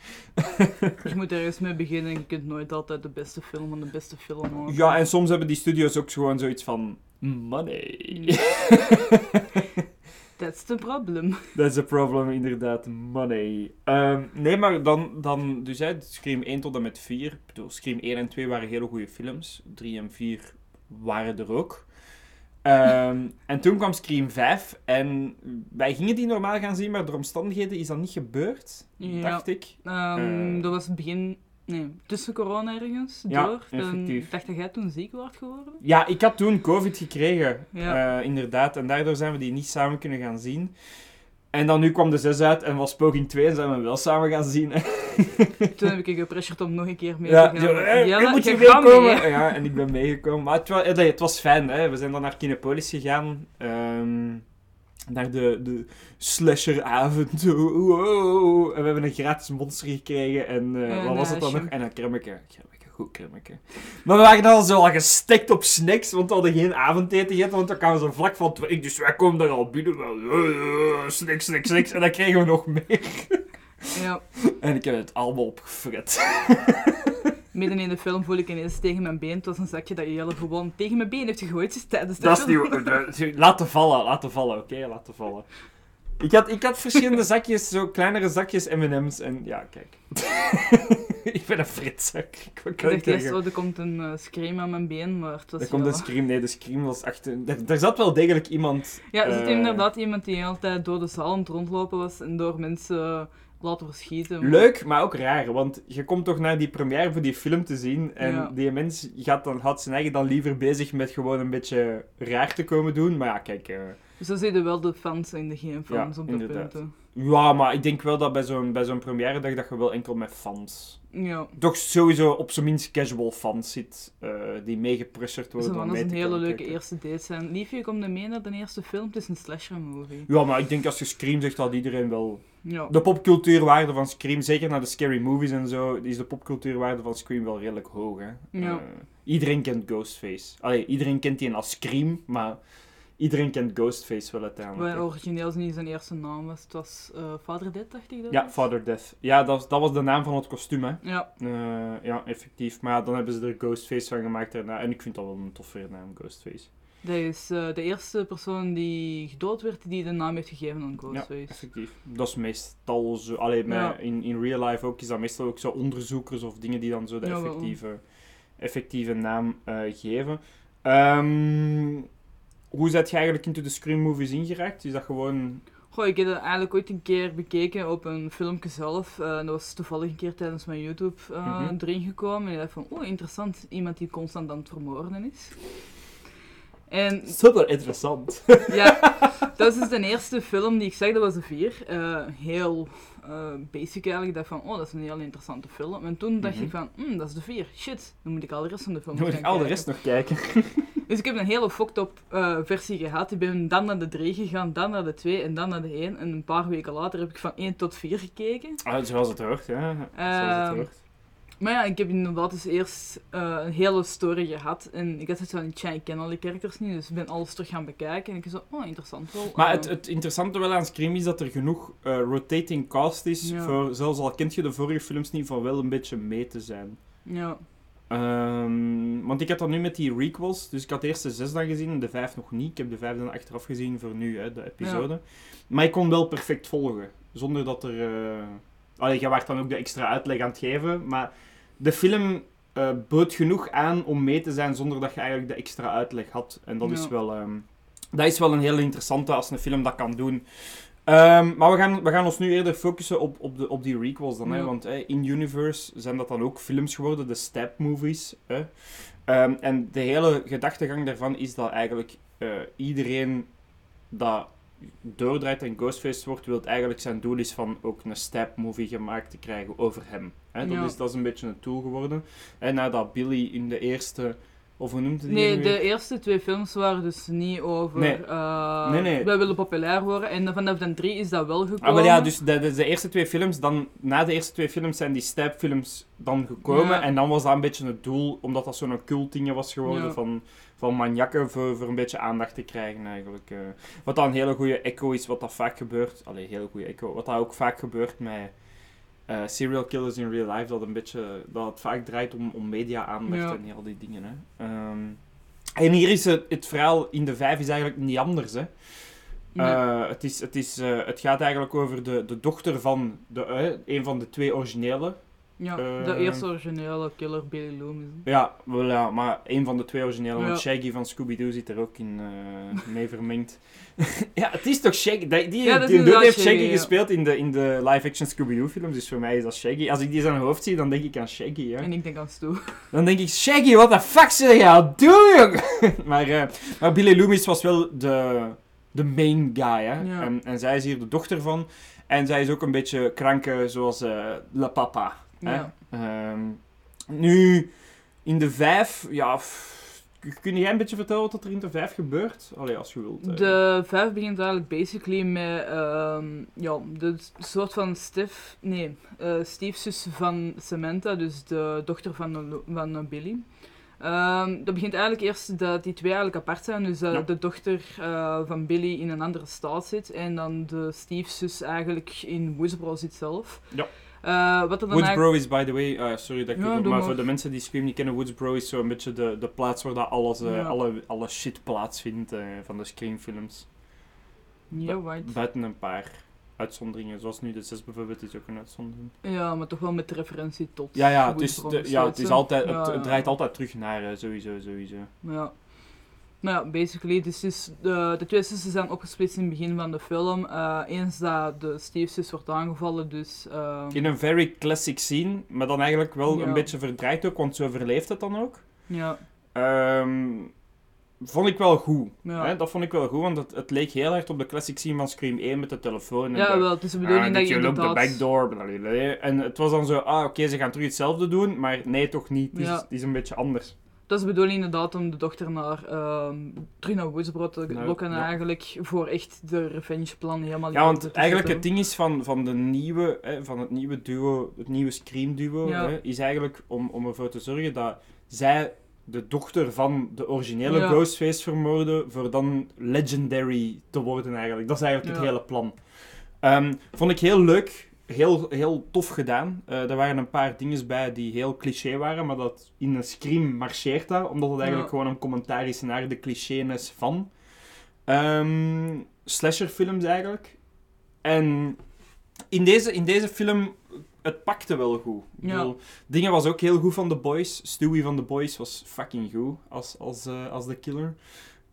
Je moet ergens mee beginnen en je kunt nooit altijd de beste film van de beste film maken. Ja, en soms hebben die studios ook gewoon zoiets van... Money. That's the problem. That's a problem, inderdaad. Money. Ehm, nee, maar dan, dan dus hè, Scream 1 tot en met 4. Ik bedoel, Scream 1 en 2 waren hele goede films. 3 en 4 waren er ook. Ehm, en toen kwam Scream 5 en wij gingen die normaal gaan zien, maar door omstandigheden is dat niet gebeurd, Ja. dacht ik. Eh. Dat was het begin... Nee, tussen corona ergens, Ja, door. En effectief. Ik dacht dat jij toen ziek werd geworden. Ja, ik had toen COVID gekregen, Ja. eh, inderdaad. En daardoor zijn we die niet samen kunnen gaan zien. En dan nu kwam de 6 uit en was Poging 2 en zijn we wel samen gaan zien. hè. Toen heb ik je gepressured om nog een keer mee Ja, te gaan. eh, Jelle, je moet je meekomen. mee. Ja, en ik ben meegekomen. Maar het, wa- eh, het was fijn, hè. We zijn dan naar Kinepolis gegaan. ehm, naar de, de slasheravond. Wow. En we hebben een gratis monster gekregen. En eh, wat was eh, het dan nog? En een kremmetje. Kremmetje, goed kremmetje. Maar we waren dan zo al gestekt op snacks, want we hadden geen avondeten gegeten, want dan kwamen ze vlak van twee. Dus wij komen daar al binnen. Wel, eh, snacks, snacks, snacks. En dan kregen we nog meer. Ja. En ik heb het allemaal opgefret. Midden in de film voel ik ineens tegen mijn been. Het was een zakje dat Jelle gewoon tegen mijn been heeft gegooid tijdens de Dat is film. niet... dat is- Laten vallen, laten vallen, oké? Laten vallen. Ik had, ik had verschillende zakjes, zo kleinere zakjes M&M's en ja, kijk. ik ben een fritzak. Ik dacht eerst, oh, er komt een eh, scream aan mijn been, maar het was Er komt een scream, nee, de scream was echt... een- Er, er zat wel degelijk iemand... Ja, er zit eh, inderdaad iemand die altijd door de zaal aan het rondlopen was en door mensen laten verschieten. maar- Leuk, maar ook raar, want je komt toch naar die première voor die film te zien en Ja. die mens gaat dan, houdt zijn eigen dan liever bezig met gewoon een beetje raar te komen doen. Maar ja, kijk... eh, Dus je wel de fans en de geen fans Ja, op de punten. Ja, maar ik denk wel dat bij zo'n, bij zo'n première dag dat je wel enkel met fans... Ja. Toch sowieso op zijn minst casual fans zit, eh, die meegepresserd worden Zo dat is een hele leuke kijken. eerste date zijn. Liefje, kom mee naar de eerste film. Het is een slasher movie. Ja, maar ik denk als je Scream zegt, dat iedereen wel... Ja. De popcultuurwaarde van Scream, zeker naar de scary movies en zo, is de popcultuurwaarde van Scream wel redelijk hoog, hè. Ja. Eh, iedereen kent Ghostface. Allee, iedereen kent die als Scream, maar iedereen kent Ghostface wel uiteindelijk. Hè. origineel niet zijn eerste naam was. Het was eh Father Dead, dacht ik dat? Ja? Father Death. Ja, dat, dat was de naam van het kostuum, hè. Ja. Eh, ja, effectief. Maar dan hebben ze er Ghostface van gemaakt daarna. En ik vind dat wel een toffere naam, Ghostface. Dat is eh, de eerste persoon die gedood werd die de naam heeft gegeven aan Ja, Ghostface. effectief. Dat is meestal zo... Allee, met- Ja. in, in real life ook is dat meestal ook zo onderzoekers of dingen die dan zo de Ja, effectieve, effectieve naam eh, geven. Ehm, hoe zet je eigenlijk into de Scream movies ingeraakt? Is dat gewoon... Goh, ik heb het eigenlijk ooit een keer bekeken op een filmpje zelf. Eh, dat was toevallig een keer tijdens mijn YouTube Mhm. erin gekomen. En ik dacht van, oh interessant, iemand die constant aan het vermoorden is. En Super interessant. ja, dat is dus de eerste film die ik zag, dat was de vier. Eh, heel eh, basic eigenlijk. Dacht van, oh, dat is een heel interessante film. En toen dacht Mhm. ik van, hm, dat is de vier. Shit, dan moet ik al de rest van de film Dan moet ik al de rest nog kijken. Dus ik heb een hele fucked up eh, versie gehad. Ik ben dan naar de 3 gegaan, dan naar de 2 en dan naar de 1. En een paar weken later heb ik van 1 tot 4 gekeken. Ah, zoals het hoort, ja. Zoals het Ehm, hoort. Maar ja, ik heb inderdaad dus eerst eh, een hele story gehad. En ik had zoiets van, tja, ik ken al die characters niet. Dus ik ben alles terug gaan bekijken. En ik zo, oh, interessant wel. Maar Eh, het, het interessante wel aan Scream is dat er genoeg eh, rotating cast is Ja. voor, zelfs al kent je de vorige films niet, van wel een beetje mee te zijn. Ja. Ehm, want ik had dat nu met die requels, dus ik had de eerste zes dan gezien en de vijf nog niet. Ik heb de vijf dan achteraf gezien voor nu, hè, de episode. Maar ik kon wel perfect volgen, zonder dat er... Allee, je werd dan ook de extra uitleg aan het geven, maar de film eh, bood genoeg aan om mee te zijn zonder dat je eigenlijk de extra uitleg had. En dat, is, wel, ehm, dat is wel een hele interessante als een film dat kan doen. Ehm, maar we gaan, we gaan ons nu eerder focussen op, op, de, op die requels dan. Hè? Want hè, in Universe zijn dat dan ook films geworden, de Stab movies. Hè? Ehm, en de hele gedachtegang daarvan is dat eigenlijk eh, iedereen dat doordraait en Ghostface wordt, wil eigenlijk zijn doel is van ook een Stab movie gemaakt te krijgen over hem. Hè? Dat, Ja. is, dat is een beetje een tool geworden. En nadat Billy in de eerste... Of hoe noemt het die Nee, de weer? eerste twee films waren dus niet over. Nee. eh, Nee, nee. Wij willen populair worden. En vanaf de drie is dat wel gekomen. Ah, maar ja, dus de, de, de eerste twee films, dan, na de eerste twee films zijn die Stab-films dan gekomen. Ja. En dan was dat een beetje het doel, omdat dat zo'n cult ding was geworden Ja. van, van maniakken voor, voor een beetje aandacht te krijgen eigenlijk. eh. wat dan een hele goede echo is, wat dat vaak gebeurt. Allee, hele goede echo. Wat dat ook vaak gebeurt met eh, serial killers in real life, dat, een beetje, dat het vaak draait om, om media-aandacht Ja. en al die dingen. Hè. Ehm, en hier is het, het verhaal in de vijf is eigenlijk niet anders. Hè. Nee. Eh, het, is, het, is, het gaat eigenlijk over de, de dochter van de, een van de twee originele. Ja, de eerste originele killer Billy Loomis. Ja, wel, ja, maar een van de twee originele, want. Shaggy van Scooby-Doo zit er ook in eh, mee vermengd. ja, het is toch Shaggy? Die, die, Ja, dude heeft Shaggy, gespeeld in de, in de live-action Scooby-Doo films, dus voor mij is dat Shaggy. Als ik die zijn hoofd zie, dan denk ik aan Shaggy, ja. En ik denk aan Stu. Dan denk ik, Shaggy, what the fuck zeg je aan het doen, maar, eh, maar Billy Loomis was wel de, de main guy, hè. En, en zij is hier de dochter van. En zij is ook een beetje kranke, zoals eh La Papa. Ja. Ehm, nu, in de vijf, ja... Kun jij een beetje vertellen wat er in de vijf gebeurt? Allee, als je wilt. De vijf begint eigenlijk basically met ehm, ja, de soort van Stef, nee, stiefzus van Samantha, dus de dochter van, van Billy. Ehm, dat begint eigenlijk eerst dat die twee eigenlijk apart zijn. Dus dat Ja. de dochter eh, van Billy in een andere staat zit en dan de stiefzus eigenlijk in Woodsboro zit zelf. Ja. Eh, wat dan Woodsboro is, by the way, eh, sorry dat ik Ja, het maar voor de mensen die Scream niet kennen, Woodsboro is zo'n beetje de, de plaats waar dat alles, Ja. alle, alle shit plaatsvindt van de Scream-films. Ja, right. Buiten een paar uitzonderingen, zoals nu de 6 bijvoorbeeld is ook een uitzondering. Ja, maar toch wel met referentie tot Ja, ja, het, is, de- ja, het, is altijd, het, draait altijd terug naar sowieso, sowieso. Ja. Nou ja, basically, dus is de, de twee zussen zijn opgesplitst in het begin van de film. Eh, eens dat de stiefzus wordt aangevallen, dus... ehm, In een very classic scene, maar dan eigenlijk wel Ja. een beetje verdraaid ook, want zo verleeft het dan ook. Ja, Ehm, vond ik wel goed. Ja. Hè? Dat vond ik wel goed, want het, het leek heel erg op de classic scene van Scream 1 met de telefoon. En ja de, wel, het is de bedoeling Ah, dat je the inderdaad... backdoor. blablabla. En het was dan zo, ah oké, ze gaan terug hetzelfde doen, maar nee, toch niet. Het is, Ja. het is een beetje anders. Dat is de bedoeling inderdaad om de dochter naar, ehm, terug naar te Nou, lokken ja. eigenlijk voor echt de revenge plan helemaal Ja, want eigenlijk het ding is van, van, de nieuwe, hè, van het nieuwe duo, het nieuwe Scream duo, Ja. hè, is eigenlijk om, om ervoor te zorgen dat zij de dochter van de originele Ja. Ghostface vermoorden, voor dan legendary te worden eigenlijk. Dat is eigenlijk het hele plan. Ehm, vond ik heel leuk, heel, heel tof gedaan. Eh, er waren een paar dingen bij die heel cliché waren, maar dat in een Scream marcheert dat, omdat het eigenlijk Ja. gewoon een commentaar is naar de clichénes van. Ehm slasherfilms eigenlijk. En in deze, in deze film, het pakte wel goed. Ik Ja. bedoel, dingen was ook heel goed van The Boys. Stewie van The Boys was fucking goed als, als, eh, als de killer.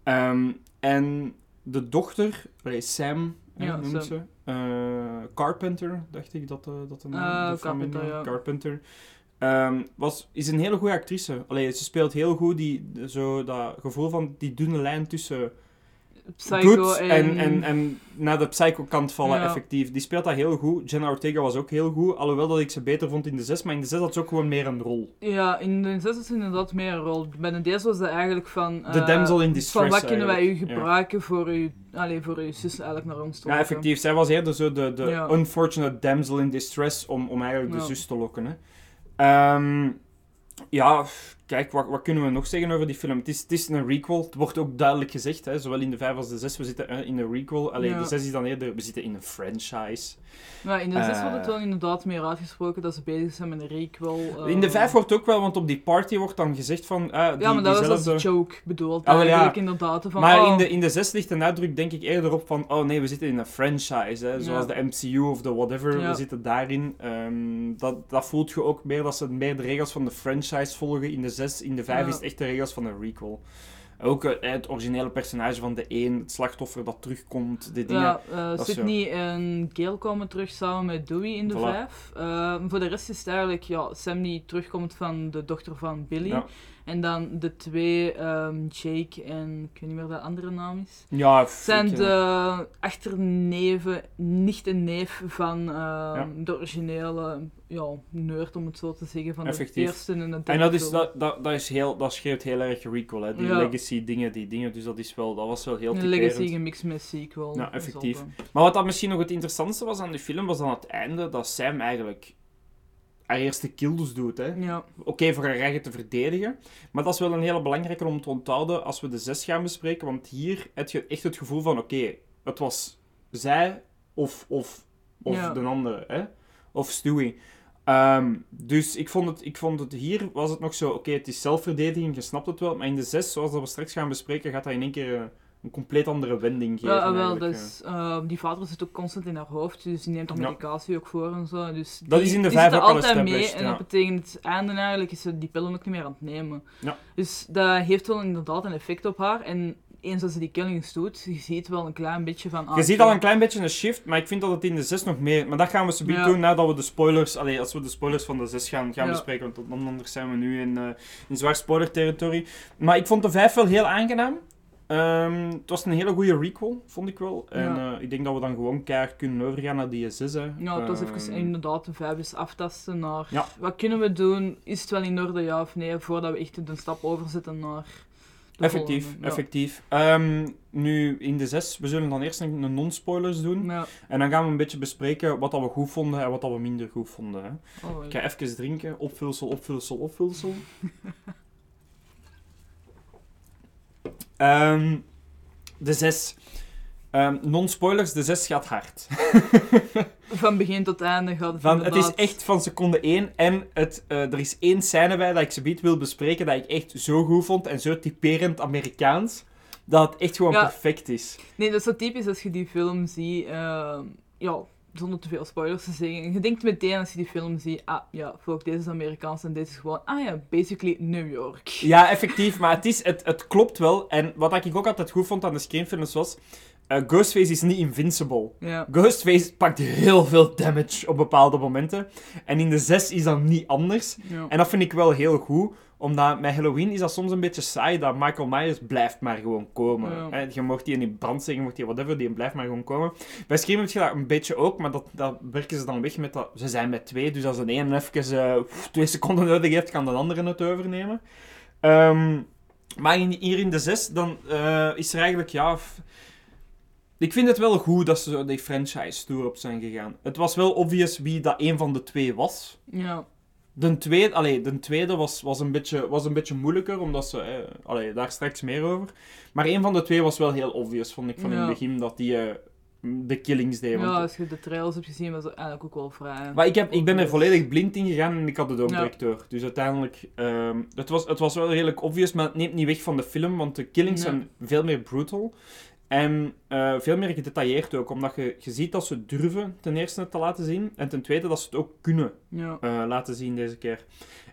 Ehm, en de dochter, Sam, Ja, noemt Sam. ze. Eh, Carpenter, dacht ik dat, de dat de naam Eh, familie- Carpenter, ja. Carpenter. Ehm, was, is een hele goede actrice. Allee, ze speelt heel goed die, zo, dat gevoel van die dunne lijn tussen Psycho goed en... en, en, en naar de psycho-kant vallen, Ja. effectief. Die speelt dat heel goed. Jenna Ortega was ook heel goed, alhoewel dat ik ze beter vond in de 6, maar in de 6 had ze ook gewoon meer een rol. Ja, in de 6 is het inderdaad meer een rol. Bij de deze was dat eigenlijk van... De eh, damsel in Van distress wat kunnen wij u ja. gebruiken voor uw... Allee, voor uw zus eigenlijk naar ons te Ja, effectief. Zij was eerder zo de, de Ja. unfortunate damsel in distress om, om eigenlijk de zus te lokken. Hè. Ehm, ja, kijk, wat, wat kunnen we nog zeggen over die film? Het is, het is een requel. Het wordt ook duidelijk gezegd, hè, zowel in de 5 als de 6. We zitten eh, in een requel. Alleen Ja. de 6 is dan eerder, we zitten in een franchise. Maar in de 6 Eh. wordt het wel inderdaad meer uitgesproken dat ze bezig zijn met een requel. eh. In de 5 wordt ook wel, want op die party wordt dan gezegd van... die, Ja, maar dat was als joke bedoeld Ah, wel, ja. eigenlijk inderdaad. Van, maar oh, in, de, in de 6 ligt de nadruk denk ik eerder op van... Oh nee, we zitten in een franchise. Hè, zoals Ja. de MCU of de whatever. We zitten daarin. Ehm, dat, dat voelt je ook meer dat ze meer de regels van de franchise volgen. In de 6, in de 5 Ja. is het echt de regels van een requel. Ook eh, het originele personage van de 1, het slachtoffer dat terugkomt, die dingen. Ja, eh, zo. Sydney en Gail komen terug samen met Dewey in de Voilà. 5. Eh, voor de rest is het eigenlijk ja, Sam die terugkomt van de dochter van Billy. Ja. En dan de twee, ehm, Jake en ik weet niet meer wat de andere naam is. Ja, zijn ik, de achterneven, nicht en neef van ehm, de originele ja, nerd, om het zo te zeggen, van Effectief. de eerste en de derde En dat, is, dat, dat, dat, is heel, dat schreeuwt heel erg requel, hè. die Ja. legacy dingen, die dingen. Dus dat, is wel, dat was wel heel typerend. legacy gemixt met sequel. Ja, effectief. wel- Maar wat dat misschien nog het interessantste was aan die film, was dan het einde dat Sam eigenlijk haar eerste kills doet. Hè. Ja. Oké, voor haar eigen te verdedigen. Maar dat is wel een hele belangrijke om te onthouden als we de 6 gaan bespreken. Want hier heb je echt het gevoel van, oké, het was zij of, of, of Ja. de andere. Hè? Of Stewie. Ehm, dus ik vond, het, ik vond het hier, was het nog zo, oké, het is zelfverdediging, je snapt het wel. Maar in de 6, zoals dat we straks gaan bespreken, gaat dat in één keer... eh, een compleet andere wending geven. Ja, wel, dus, eh, die vader zit ook constant in haar hoofd, dus die neemt haar Ja. medicatie ook voor en zo. Dus Dat die- is in de vijf ook al altijd mee en dat betekent het einde eigenlijk is ze die pillen ook niet meer aan het nemen. Ja. Dus dat heeft wel inderdaad een effect op haar en eens als ze die killings doet, je ziet wel een klein beetje van... ah, Je ziet al een klein beetje een shift, maar ik vind dat het in de 6 nog meer... Maar dat gaan we Ja. doen nadat we de spoilers... Allee, als we de spoilers van de 6 gaan, gaan Ja. bespreken, want dan- anders zijn we nu in, eh in zwaar spoiler-territorie. Maar ik vond de 5 wel heel aangenaam. Ehm, het was een hele goede requel, vond ik wel. En Ja. eh, ik denk dat we dan gewoon keihard kunnen overgaan naar die 6. Hè. Ja, het was Ehm, even inderdaad de vijf eens aftasten naar wat kunnen we doen, is het wel in orde ja of nee, voordat we echt een stap overzetten naar Effectief. Ja. effectief. Ehm, nu, in de 6, we zullen dan eerst een, non-spoilers doen. Ja. En dan gaan we een beetje bespreken wat dat we goed vonden en wat dat we minder goed vonden. Hè. Oh, Ik ga even drinken. Opvulsel, opvulsel, opvulsel. Ehm, de 6. Non-spoilers, de 6 gaat hard. Van begin tot einde gaat het Van, het is echt van seconde 1. En het, eh, er is één scène bij dat ik ze wil bespreken dat ik echt zo goed vond en zo typerend Amerikaans. Dat het echt gewoon Ja. perfect is. Nee, dat is zo typisch als je die film ziet. eh, ja, zonder te veel spoilers te zeggen. Je denkt meteen als je die film ziet, ah ja, fuck, deze is Amerikaans en deze is gewoon, ah ja, basically New York. Ja, effectief, maar het, is, het, het klopt wel. En wat ik ook altijd goed vond aan de screenfilms was... eh, Ghostface is niet invincible. Ja. Ghostface pakt heel veel damage op bepaalde momenten. En in de 6 is dat niet anders. Ja. En dat vind ik wel heel goed. Omdat met Halloween is dat soms een beetje saai. Dat Michael Myers blijft maar gewoon komen. Ja. Je mocht die in brand zeggen, je mocht die whatever, die blijft maar gewoon komen. Bij Scream heb je dat een beetje ook. Maar dat, dat werken ze dan weg met dat... Ze zijn met twee, dus als een ene even eh, twee seconden nodig heeft, kan de andere het overnemen. Ehm, maar in, hier in de 6, dan eh, is er eigenlijk, ja... f- Ik vind het wel goed dat ze die franchise tour op zijn gegaan. Het was wel obvious wie dat een van de twee was. Ja. De tweede, allee, de tweede was, was, een beetje, was een beetje moeilijker, omdat ze... Eh, allee, daar straks meer over. Maar een van de twee was wel heel obvious, vond ik, van in het begin, dat die eh, de killings deed. Ja, als je de trailers hebt gezien, was het eigenlijk ook wel vrij. maar ik, heb, ik ben er volledig blind in gegaan en ik had het ook Ja. direct door. Dus uiteindelijk, ehm, het, was, het was wel redelijk obvious, maar het neemt niet weg van de film, want de killings zijn veel meer brutal. En eh, veel meer gedetailleerd ook, omdat je, je ziet dat ze durven ten eerste te laten zien, en ten tweede dat ze het ook kunnen Ja. eh, laten zien deze keer.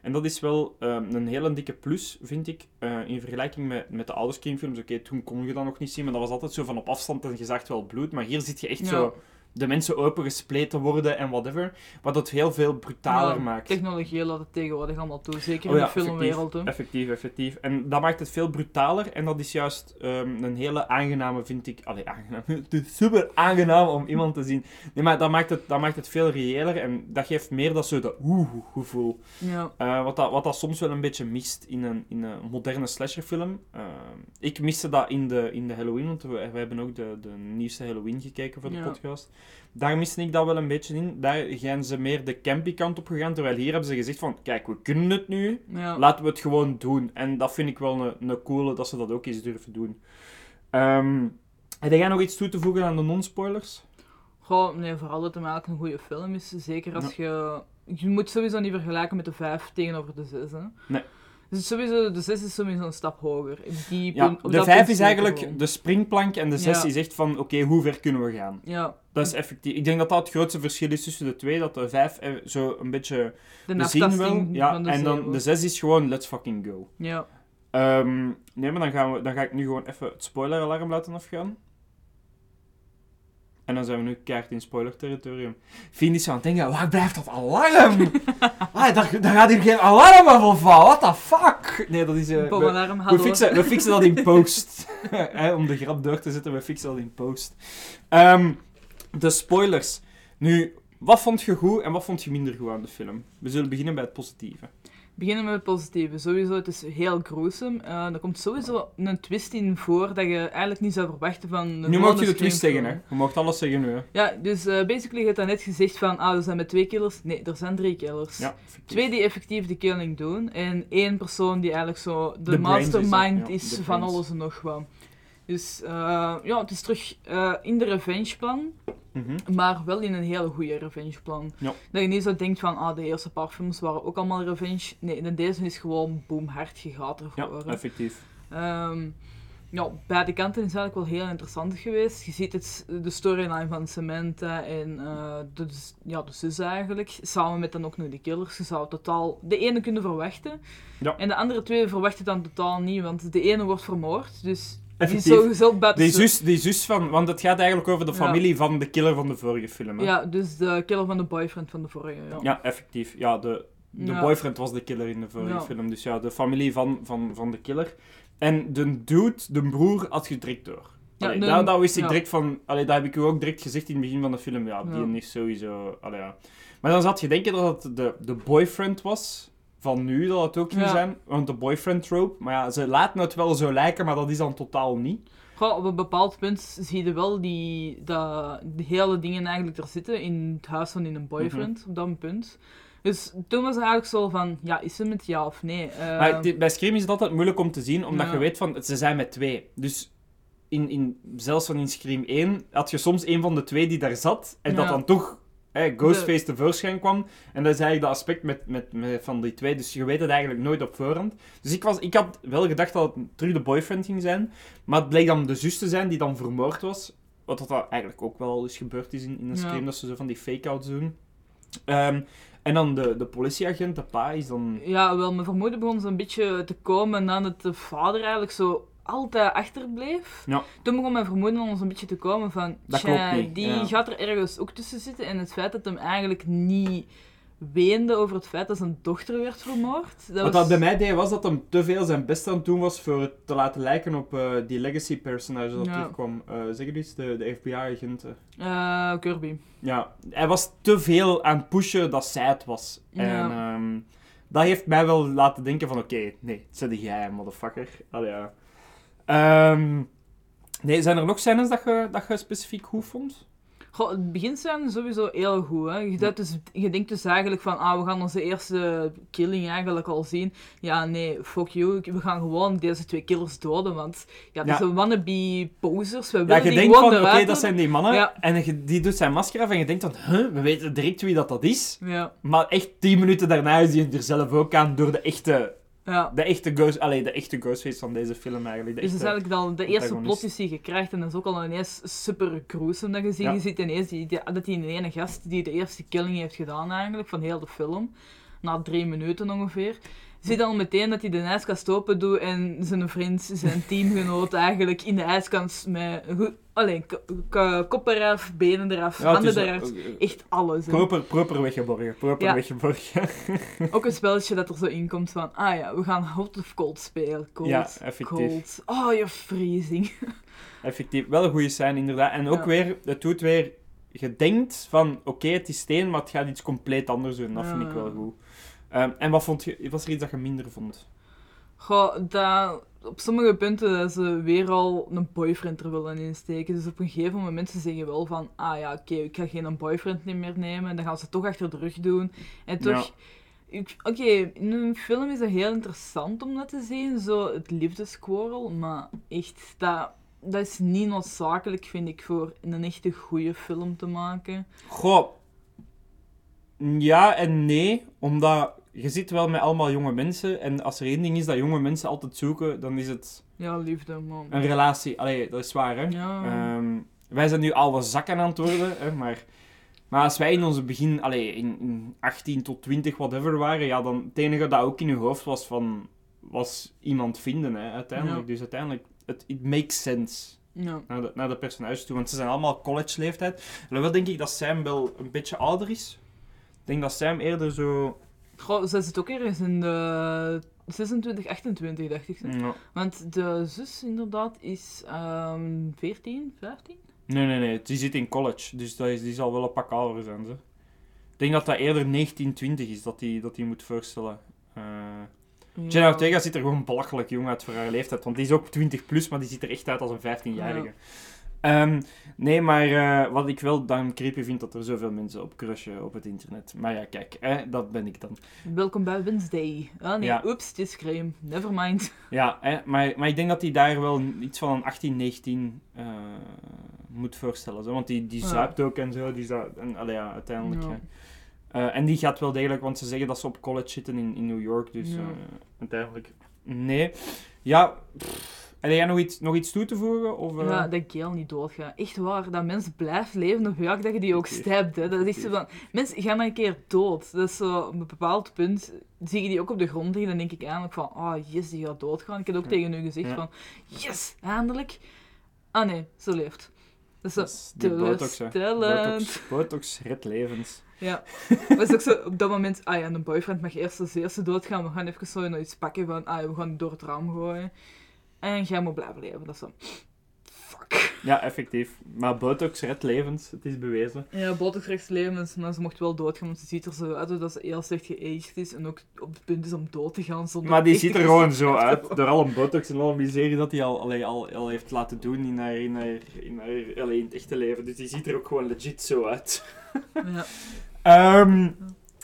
En dat is wel ehm, een hele dikke plus, vind ik, eh, in vergelijking met, met de oude Scream-films. Oké, toen kon je dat nog niet zien, maar dat was altijd zo van op afstand en je zag wel bloed. Maar hier zit je echt Ja. zo de mensen open gespleten worden en whatever. Wat het heel veel brutaler Ja, maakt. Technologie laat het tegenwoordig allemaal toe, zeker Oh in ja, de filmwereld. hè. Effectief, effectief. En dat maakt het veel brutaler. En dat is juist ehm, een hele aangename, vind ik. Allee, aangenaam. Het is super aangenaam om iemand te zien. Nee, maar dat maakt het, dat maakt het veel reëler. En dat geeft meer dat zo de oeh gevoel. Ja. Eh, wat, dat, wat dat soms wel een beetje mist in een, in een moderne slasherfilm. Eh, ik miste dat in de, in de Halloween, want we, we hebben ook de, de nieuwste Halloween gekeken voor de podcast. Daar miste ik dat wel een beetje in. Daar gaan ze meer de campy kant op gegaan. Terwijl hier hebben ze gezegd van, kijk, we kunnen het nu. Ja. Laten we het gewoon doen. En dat vind ik wel een, een coole, dat ze dat ook eens durven doen. Ehm heb jij nog iets toe te voegen aan de non-spoilers? Goh, nee, vooral dat het eigenlijk een goede film is. Zeker als je... Je moet sowieso niet vergelijken met de 5 tegenover de 6, hè. Nee. Dus sowieso, de 6 is sowieso een stap hoger. Die Ja, punt- de dat 5 punt is eigenlijk de springplank en de 6 Ja. is echt van, oké, hoe ver kunnen we gaan? Ja. Dat is effectief. Ik denk dat dat het grootste verschil is tussen de twee. Dat de 5 zo een beetje... De zien aftasting Ja, en dan de 6 is gewoon, let's fucking go. Ja. Ehm, nee, maar dan, gaan we, dan ga ik nu gewoon even het spoiler-alarm laten afgaan. En dan zijn we nu keihard in spoiler-territorium. Vind is aan het denken, waar blijft dat alarm? ah, daar, daar gaat hier geen alarm van vallen, what the fuck? Nee, dat is... Bomalarm, we, we, fixen, we fixen dat in post. Hè, om de grap door te zetten, we fixen dat in post. Ehm, de spoilers. Nu, wat vond je goed en wat vond je minder goed aan de film? We zullen beginnen bij het positieve. Beginnen met het positieve. Sowieso, het is heel gruesome. Eh, er komt sowieso een twist in voor dat je eigenlijk niet zou verwachten van Nu mag je de twist zeggen, hè. Je mag alles zeggen nu, hè. Ja, dus eh, basically, je hebt dan net gezegd van, ah, er zijn met twee killers. Nee, er zijn drie killers. Ja, Twee die effectief de killing doen. En één persoon die eigenlijk zo de, is, mastermind Ja, is, van alles en nog wat. Dus eh, ja, het is terug in de revenge plan. Mhm. Maar wel in een hele goede revenge plan. Ja. Dat je niet zo denkt van, ah, de eerste paar films waren ook allemaal revenge. Nee, de deze is gewoon boom, hard, je gaat Ja, ervoor. hè. effectief. Ehm, ja, beide kanten is eigenlijk wel heel interessant geweest. Je ziet het, de storyline van Samantha en eh, de, ja, de zus eigenlijk, samen met dan ook nog de killers. Je zou totaal de ene kunnen verwachten. Ja. En de andere twee verwachten dan totaal niet, want de ene wordt vermoord. Dus Effectief. Die zus, die zus van... Want het gaat eigenlijk over de Ja. familie van de killer van de vorige film, hè? Ja, dus de killer van de boyfriend van de vorige. Ja, Ja, effectief. Ja, de, de Ja. boyfriend was de killer in de vorige film. Dus ja, de familie van, van, van de killer. En de dude, de broer, had je direct door. Ja, Allee, de- dat, dat wist ik direct van... Allee, dat heb ik u ook direct gezegd in het begin van de film. Ja, die is sowieso... Allee, ja. Maar dan zat je denken dat het de, de boyfriend was van nu, dat het ook ging Ja. zijn. Want de boyfriend trope. Maar ja, ze laten het wel zo lijken, maar dat is dan totaal niet. Goh, op een bepaald punt zie je wel die, dat de hele dingen eigenlijk er zitten in het huis van in een boyfriend, Mhm. op dat punt. Dus toen was het eigenlijk zo van, ja, is ze met ja of nee? Maar die- bij Scream is het altijd moeilijk om te zien, omdat Ja. je weet van, ze zijn met twee. Dus in, in, zelfs van in Scream 1 had je soms een van de twee die daar zat, en dat dan toch hè, Ghostface tevoorschijn kwam. En dat is eigenlijk dat aspect met, met, met, van die twee, dus je weet het eigenlijk nooit op voorhand. Dus ik, was, ik had wel gedacht dat het terug de boyfriend ging zijn, maar het bleek dan de zus te zijn die dan vermoord was. Wat dat dan eigenlijk ook wel eens gebeurd is in, in een Ja. Dat ze zo van die fake-outs doen. Ehm, en dan de, de politieagent, de pa, is dan... Ja, wel, mijn vermoeden begon zo'n beetje te komen nadat de vader eigenlijk zo altijd achterbleef. Ja. Toen begon mijn vermoeden al zo'n beetje te komen van, Dat tja, klopt niet, die ja. gaat er ergens ook tussen zitten. En het feit dat hem eigenlijk niet weende over het feit dat zijn dochter werd vermoord. Dat Wat was... dat bij mij deed, was dat hem te veel zijn best aan het doen was voor het te laten lijken op eh, die legacy-personage dat Ja. terugkwam. Eh zeg het eens, de, de FBI-agenten. Eh, Kirby. Ja, hij was te veel aan het pushen dat zij het was. En ehm, dat heeft mij wel laten denken van, oké, nee, het zit jij, motherfucker. Allee, ja. Ehm, nee, zijn er nog scènes dat je, dat je specifiek goed vond? Goh, het begint zijn sowieso heel goed. Hè. Je, dat dus, je denkt dus eigenlijk van, ah, we gaan onze eerste killing eigenlijk al zien. Ja, nee, fuck you. We gaan gewoon deze twee killers doden, want ja, dat Ja. zijn wannabe posers. We Ja, willen je die denkt gewoon van, oké, dat zijn die mannen. Ja. En je, die doet zijn masker af en je denkt van, huh, we weten direct wie dat, dat is. Ja. Maar echt tien minuten daarna is hij er zelf ook aan door de echte, Ja. de echte, ghost, allee, de echte Ghostface van deze film eigenlijk. De Dus dat is eigenlijk dan de eerste antagonist. plot die je krijgt en dat is ook al ineens super gruesome dat je ziet. Ja. Je ziet ineens die, die, dat die ene gast die de eerste killing heeft gedaan eigenlijk, van heel de film, na drie minuten ongeveer. Je ziet al meteen dat hij de ijskast open doet en zijn vriend, zijn teamgenoot eigenlijk in de ijskast met alleen kop eraf, benen eraf, Ja, handen eraf, eh, eh, echt alles. hè. Proper, proper weggeborgen, proper Ja. weggeborgen. Ook een spelletje dat er zo in komt van, ah ja, we gaan hot of cold spelen. Cold, Ja, effectief. cold. Oh, je freezing. Effectief, wel een goede scène inderdaad. En ook Ja. weer, het doet weer, je denkt van, oké, het is steen, maar het gaat iets compleet anders doen. Dat vind ik wel goed. Ehm, en wat vond je, was er iets dat je minder vond? Goh, dat, op sommige punten dat ze weer al een boyfriend er willen insteken. Dus op een gegeven moment ze zeggen wel van, ah ja, oké, ik ga geen boyfriend meer nemen. En dan gaan ze toch achter de rug doen. En toch, oké, in een film is dat heel interessant om dat te zien, zo het liefdesquarrel. Maar echt, dat, dat is niet noodzakelijk, vind ik, voor een echte goede film te maken. Goh, ja en nee, omdat je zit wel met allemaal jonge mensen. En als er één ding is dat jonge mensen altijd zoeken, dan is het Ja, liefde, man. een relatie. Allee, dat is waar, hè. Ja. Ehm, wij zijn nu oude zakken aan het worden, hè, maar... Maar als wij in onze begin, allee, in, in 18 tot 20, whatever waren, ja, dan het enige dat ook in je hoofd was van... Was iemand vinden, hè, uiteindelijk. Ja. Dus uiteindelijk, het it makes sense. Ja. Naar de, naar de personages toe, want ze zijn allemaal college-leeftijd. En wel denk ik dat Sam wel een beetje ouder is. Ik denk dat Sam eerder zo... Goh, ze zit ook ergens in de 26, 28, dacht ik. Ja. Want de zus inderdaad is ehm 14, 15? Nee, nee, nee. Die zit in college. Dus dat is, die zal wel een pak ouder zijn, ze. Ik denk dat dat eerder 19, 20 is dat die, dat die moet voorstellen. Eh Jenna Ortega ziet er gewoon belachelijk jong uit voor haar leeftijd. Want die is ook 20 plus, maar die ziet er echt uit als een 15-jarige. Ehm, nee, maar eh, wat ik wel dan creepy vind, dat er zoveel mensen op crushen op het internet. Maar ja, kijk, hè, dat ben ik dan. Welkom bij Wednesday. Ah nee, Ja. oeps, het is crème. Never mind. Ja, hè, maar, maar ik denk dat hij daar wel iets van een 18, 19 eh, moet voorstellen. Zo. Want die, die zuipt ook en zo. Die zou, en, allee, ja, uiteindelijk. Eh, en die gaat wel degelijk, want ze zeggen dat ze op college zitten in, in New York. Dus uiteindelijk. Nee. Ja, pff, Heb jij nog iets, nog iets toe te voegen? Of, eh? Ja, dat Gail niet doodgaat. Echt waar, dat mensen blijft leven op welk dat je die ook stapt. Hè. Dat is zo van... Mensen gaan een keer dood. Dat is zo op een bepaald punt... Zie je die ook op de grond liggen, dan denk ik eigenlijk van... Ah, oh, yes, die gaat doodgaan. Ik heb ook Ja. tegen u gezegd Ja. van... Yes, eindelijk. Ah nee, ze leeft. Dat is Dat botox. Botox, botox redt levens. Ja. Is ook zo op dat moment... Ah ja, een boyfriend mag eerst als eerste doodgaan. We gaan even zo nog iets pakken van... Ah ja, we gaan door het raam gooien. En jij moet blijven leven. Dat is zo... Ja, effectief. Maar botox redt levens, het is bewezen. Ja, botox rechts levens, maar ze mocht wel doodgaan, want ze ziet er zo uit dat ze heel slecht geaged is en ook op het punt is om dood te gaan zonder Maar die ziet er gewoon zo uit, door alle botox en alle miserie dat hij al, allee, al, al heeft laten doen in haar, in, haar, in, haar, allee, in het echte leven. Dus die ziet er ook gewoon legit zo uit. Ja. Ehm,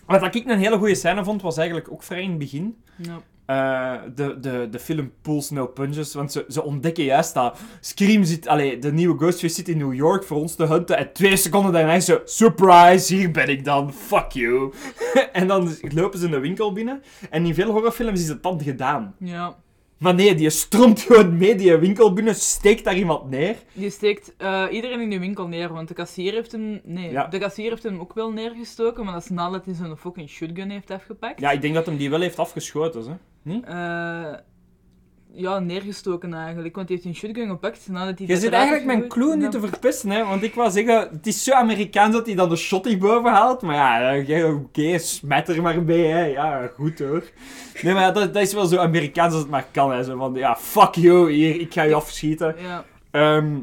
wat ik een hele goede scène vond, was eigenlijk ook vrij in het begin. Ja. Eh, de, de, de film Pulls No Punches, want ze, ze ontdekken juist dat Scream zit, allee, de nieuwe Ghostface zit in New York voor ons te hunten en twee seconden daarna is zo, surprise, hier ben ik dan, fuck you. en dan lopen ze in de winkel binnen en in veel horrorfilms is het dan gedaan. Ja. Maar nee, die stroomt gewoon mee die winkel binnen, steekt daar iemand neer. Die steekt eh, iedereen in de winkel neer, want de kassier heeft hem... Nee, Ja. de kassier heeft hem ook wel neergestoken, maar dat is nadat hij zijn fucking shotgun heeft afgepakt. Ja, ik denk dat hem die wel heeft afgeschoten, hè. Niet? Eh, ja, neergestoken eigenlijk, want hij heeft een shotgun gepakt nadat hij... Je zit eigenlijk mijn clue nu te verpesten, hè. Want ik wou zeggen, het is zo Amerikaans dat hij dan de shotty boven haalt. Maar ja, eh, oké, smet er maar bij, hè. Ja, goed hoor. Nee, maar dat, dat is wel zo Amerikaans als het maar kan, hè. Zo van, ja, fuck you, hier, ik ga je afschieten. Ja. Ehm,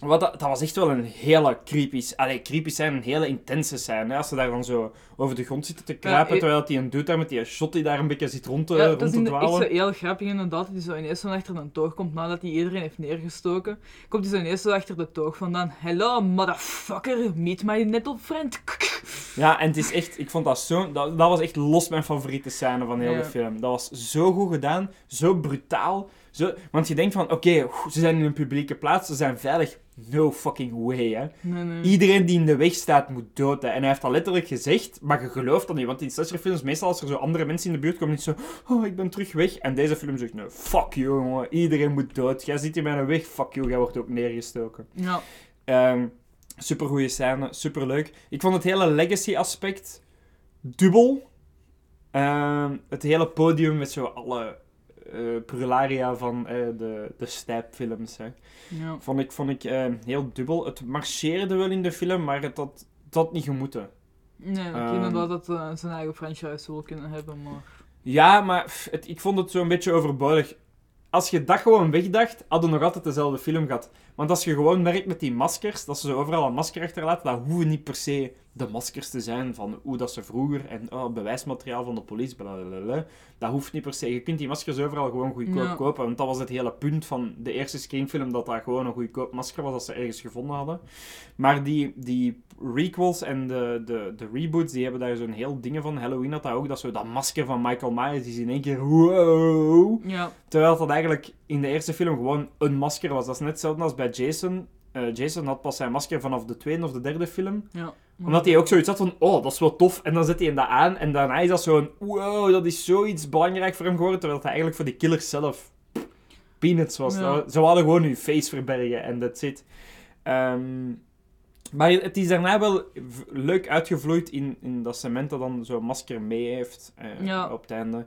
wat dat, dat was echt wel een hele creepy... Allee, creepy zijn, een hele intense scène. Hè? Als ze daar dan zo over de grond zitten te kruipen, eh, terwijl hij een dude daar met die shot die daar een beetje zit rond te, Ja, rond dat is te dwalen. zo heel grappig inderdaad. Dat hij zo ineens zo achter een toog komt nadat hij iedereen heeft neergestoken. Komt hij zo ineens zo achter de toog vandaan. Hello, motherfucker, meet my little friend. Ja, en het is echt... Ik vond dat zo... Dat, dat was echt los mijn favoriete scène van heel Ja. de film. Dat was zo goed gedaan, zo brutaal. Zo, want je denkt van, oké, ze zijn in een publieke plaats, ze zijn veilig. No fucking way, hè. Nee, nee. Iedereen die in de weg staat, moet dood, hè. En hij heeft dat letterlijk gezegd, maar je gelooft dat niet. Want in slasherfilms, meestal als er zo andere mensen in de buurt komen, is zo... Oh, ik ben terug weg. En deze film zegt, nee, fuck you, jongen. Iedereen moet dood. Jij zit in mijn weg, fuck you. Jij wordt ook neergestoken. Ja. Ehm super goede scène, super leuk. Ik vond het hele legacy-aspect dubbel. Ehm, het hele podium met zo alle eh prularia van eh, de, de Stab-films. Hè. Ja. Vond ik, vond ik eh, heel dubbel. Het marcheerde wel in de film, maar het had, het had niet gemoeten. Nee, ik wel dat hij zijn eigen franchise wil kunnen hebben, maar... Ja, maar pff, het, ik vond het zo'n beetje overbodig. Als je dat gewoon wegdacht, hadden we nog altijd dezelfde film gehad. Want als je gewoon merkt met die maskers, dat ze overal een masker achterlaten, dat hoeven niet per se de maskers te zijn van hoe dat ze vroeger en oh, bewijsmateriaal van de politie, blablabla. Dat hoeft niet per se. Je kunt die maskers overal gewoon goedkoop Ja. kopen. Want dat was het hele punt van de eerste Scream-film, dat dat gewoon een goedkoop masker was dat ze ergens gevonden hadden. Maar die, die requels en de, de, de reboots, die hebben daar zo'n heel dingen van. Halloween had dat ook, dat zo dat masker van Michael Myers, die is in één keer wow. Ja. Terwijl dat eigenlijk in de eerste film gewoon een masker was. Dat is net hetzelfde als bij Jason. Eh, Jason had pas zijn masker vanaf de tweede of de derde film. Ja. Omdat hij ook zoiets had van, oh, dat is wel tof. En dan zet hij dat aan en daarna is dat zo'n, wow, dat is zoiets belangrijk voor hem geworden. Terwijl het eigenlijk voor die killers zelf peanuts was. Ja. Ze hadden gewoon hun face verbergen en that's it. Ehm, maar het is daarna wel leuk uitgevloeid in, in dat Samantha dan zo'n masker mee heeft eh, Ja. op het einde.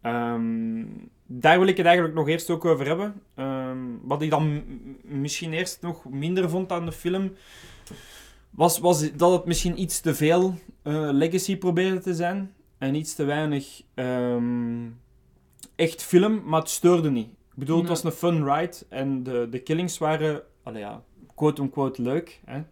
Ehm, daar wil ik het eigenlijk nog eerst ook over hebben. Ehm, wat ik dan misschien eerst nog minder vond aan de film, was, was dat het misschien iets te veel eh, legacy probeerde te zijn. En iets te weinig ehm, echt film, maar het stoorde niet. Ik bedoel, het was een fun ride en de, de killings waren, allee ja, quote-unquote leuk. Hè?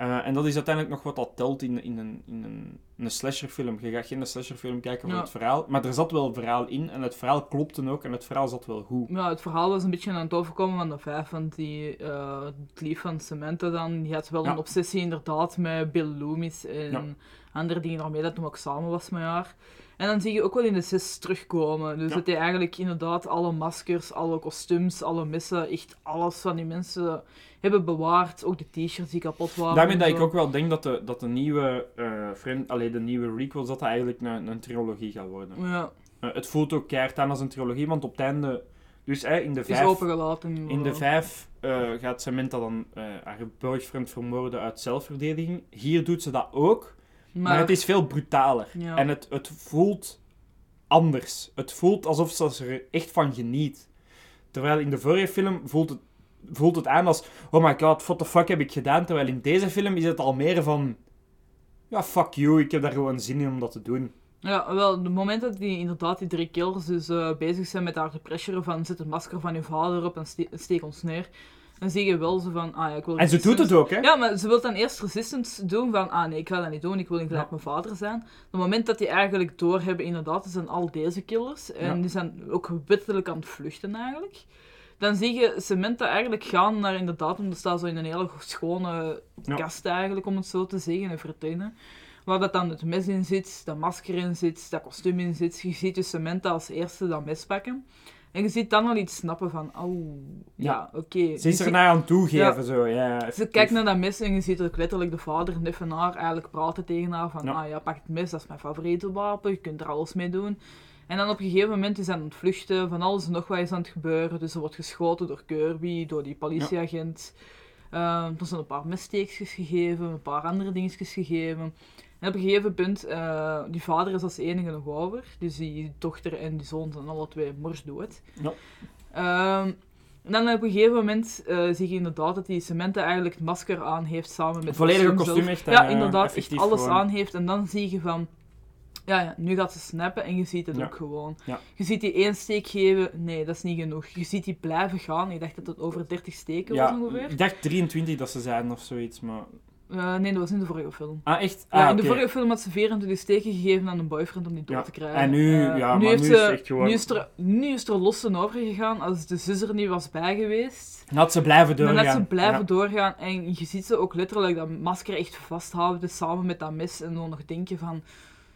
Eh, en dat is uiteindelijk nog wat dat telt in, in, een, in een, een slasherfilm. Je gaat geen slasherfilm kijken voor Ja. het verhaal, maar er zat wel verhaal in en het verhaal klopte ook en het verhaal zat wel goed. Ja, het verhaal was een beetje aan het overkomen van de vijf, want die, eh, het lief van Samantha dan, die had wel Ja. een obsessie inderdaad met Bill Loomis en Ja. Andere dingen daarmee, dat toen ook samen was met haar. En dan zie je ook wel in de zes terugkomen. Dus Ja. dat hij eigenlijk inderdaad alle maskers, alle kostuums, alle messen, echt alles van die mensen hebben bewaard. Ook de t-shirts die kapot waren. Daarmee dat ik ook wel denk dat de, dat de nieuwe, eh friend, allee, de nieuwe requels, dat dat eigenlijk een, een trilogie gaat worden. Ja. Eh, het voelt ook keihard aan als een trilogie, want op het einde Dus hè, in de Is vijf... opengelaten. In de vijf eh, gaat Samantha dan eh, haar boyfriend vermoorden uit zelfverdediging. Hier doet ze dat ook, maar, Maar- het is veel brutaler. Ja. En het, het voelt anders. Het voelt alsof ze er echt van geniet. Terwijl in de vorige film voelt het, voelt het aan als... Oh my god, what the fuck heb ik gedaan? Terwijl in deze film is het al meer van... Ja, fuck you, ik heb daar gewoon zin in om dat te doen. Ja, wel, het moment dat die inderdaad die drie killers dus eh, bezig zijn met haar te pressuren van zet het masker van je vader op en ste- steek ons neer, dan zie je wel zo van, ah ja, ik wil En ze doet het ook, hè? Ja, maar ze wil dan eerst resistance doen van, ah nee, ik ga dat niet doen, ik wil niet gelijk mijn vader zijn. Op het moment dat die eigenlijk doorhebben, inderdaad, zijn al deze killers, en Ja. die zijn ook wettelijk aan het vluchten eigenlijk. Dan zie je Samantha eigenlijk gaan naar inderdaad, want er staat zo in een hele schone Ja. kast eigenlijk, om het zo te zeggen, een vertenen. Waar dat dan het mes in zit, dat masker in zit, dat kostuum in zit. Je ziet dus Samantha als eerste dat mes pakken. En je ziet dan al iets snappen van, oh, ja, Ja. oké. Ze is er naar aan toegeven, Ja. zo. Ja, Ze kijkt naar dat mes en je ziet ook letterlijk de vader, en haar, eigenlijk praten tegen haar van, Ja. ah ja, pak het mes, dat is mijn favoriete wapen, je kunt er alles mee doen. En dan op een gegeven moment is ze aan het vluchten, van alles en nog wat is aan het gebeuren. Dus er wordt geschoten door Kirby, door die politieagent. Eh, er zijn een paar messteekjes gegeven, een paar andere dingetjes gegeven. En op een gegeven punt, eh, die vader is als enige nog over. Dus die dochter en die zoon zijn alle twee morsdood. Ja. Ehm, en dan op een gegeven moment eh, zie je inderdaad dat die Samantha eigenlijk het masker aan heeft samen met Volledige kostuum echt, Ja, eh, inderdaad, echt alles gewoon. aan heeft. En dan zie je van, ja, ja, nu gaat ze snappen en je ziet het Ja. ook gewoon. Ja. Je ziet die één steek geven, nee, dat is niet genoeg. Je ziet die blijven gaan. Ik dacht dat het over 30 steken was Ja, ongeveer. ik dacht 23 dat ze zeiden of zoiets, maar... Eh, nee, dat was in de vorige film. Ah, echt? Ja, Ah, in de vorige film had ze 24 steken gegeven aan een boyfriend om die dood Ja, te krijgen. en nu- Eh, ja, maar nu, is ze, het echt gewoon- nu, is er, nu is er los ten over gegaan als de zus er niet was bij geweest. Dan had ze blijven Dan doorgaan. had ze blijven Ja. doorgaan en je ziet ze ook letterlijk dat masker echt vasthouden samen met dat mes en dan nog denken van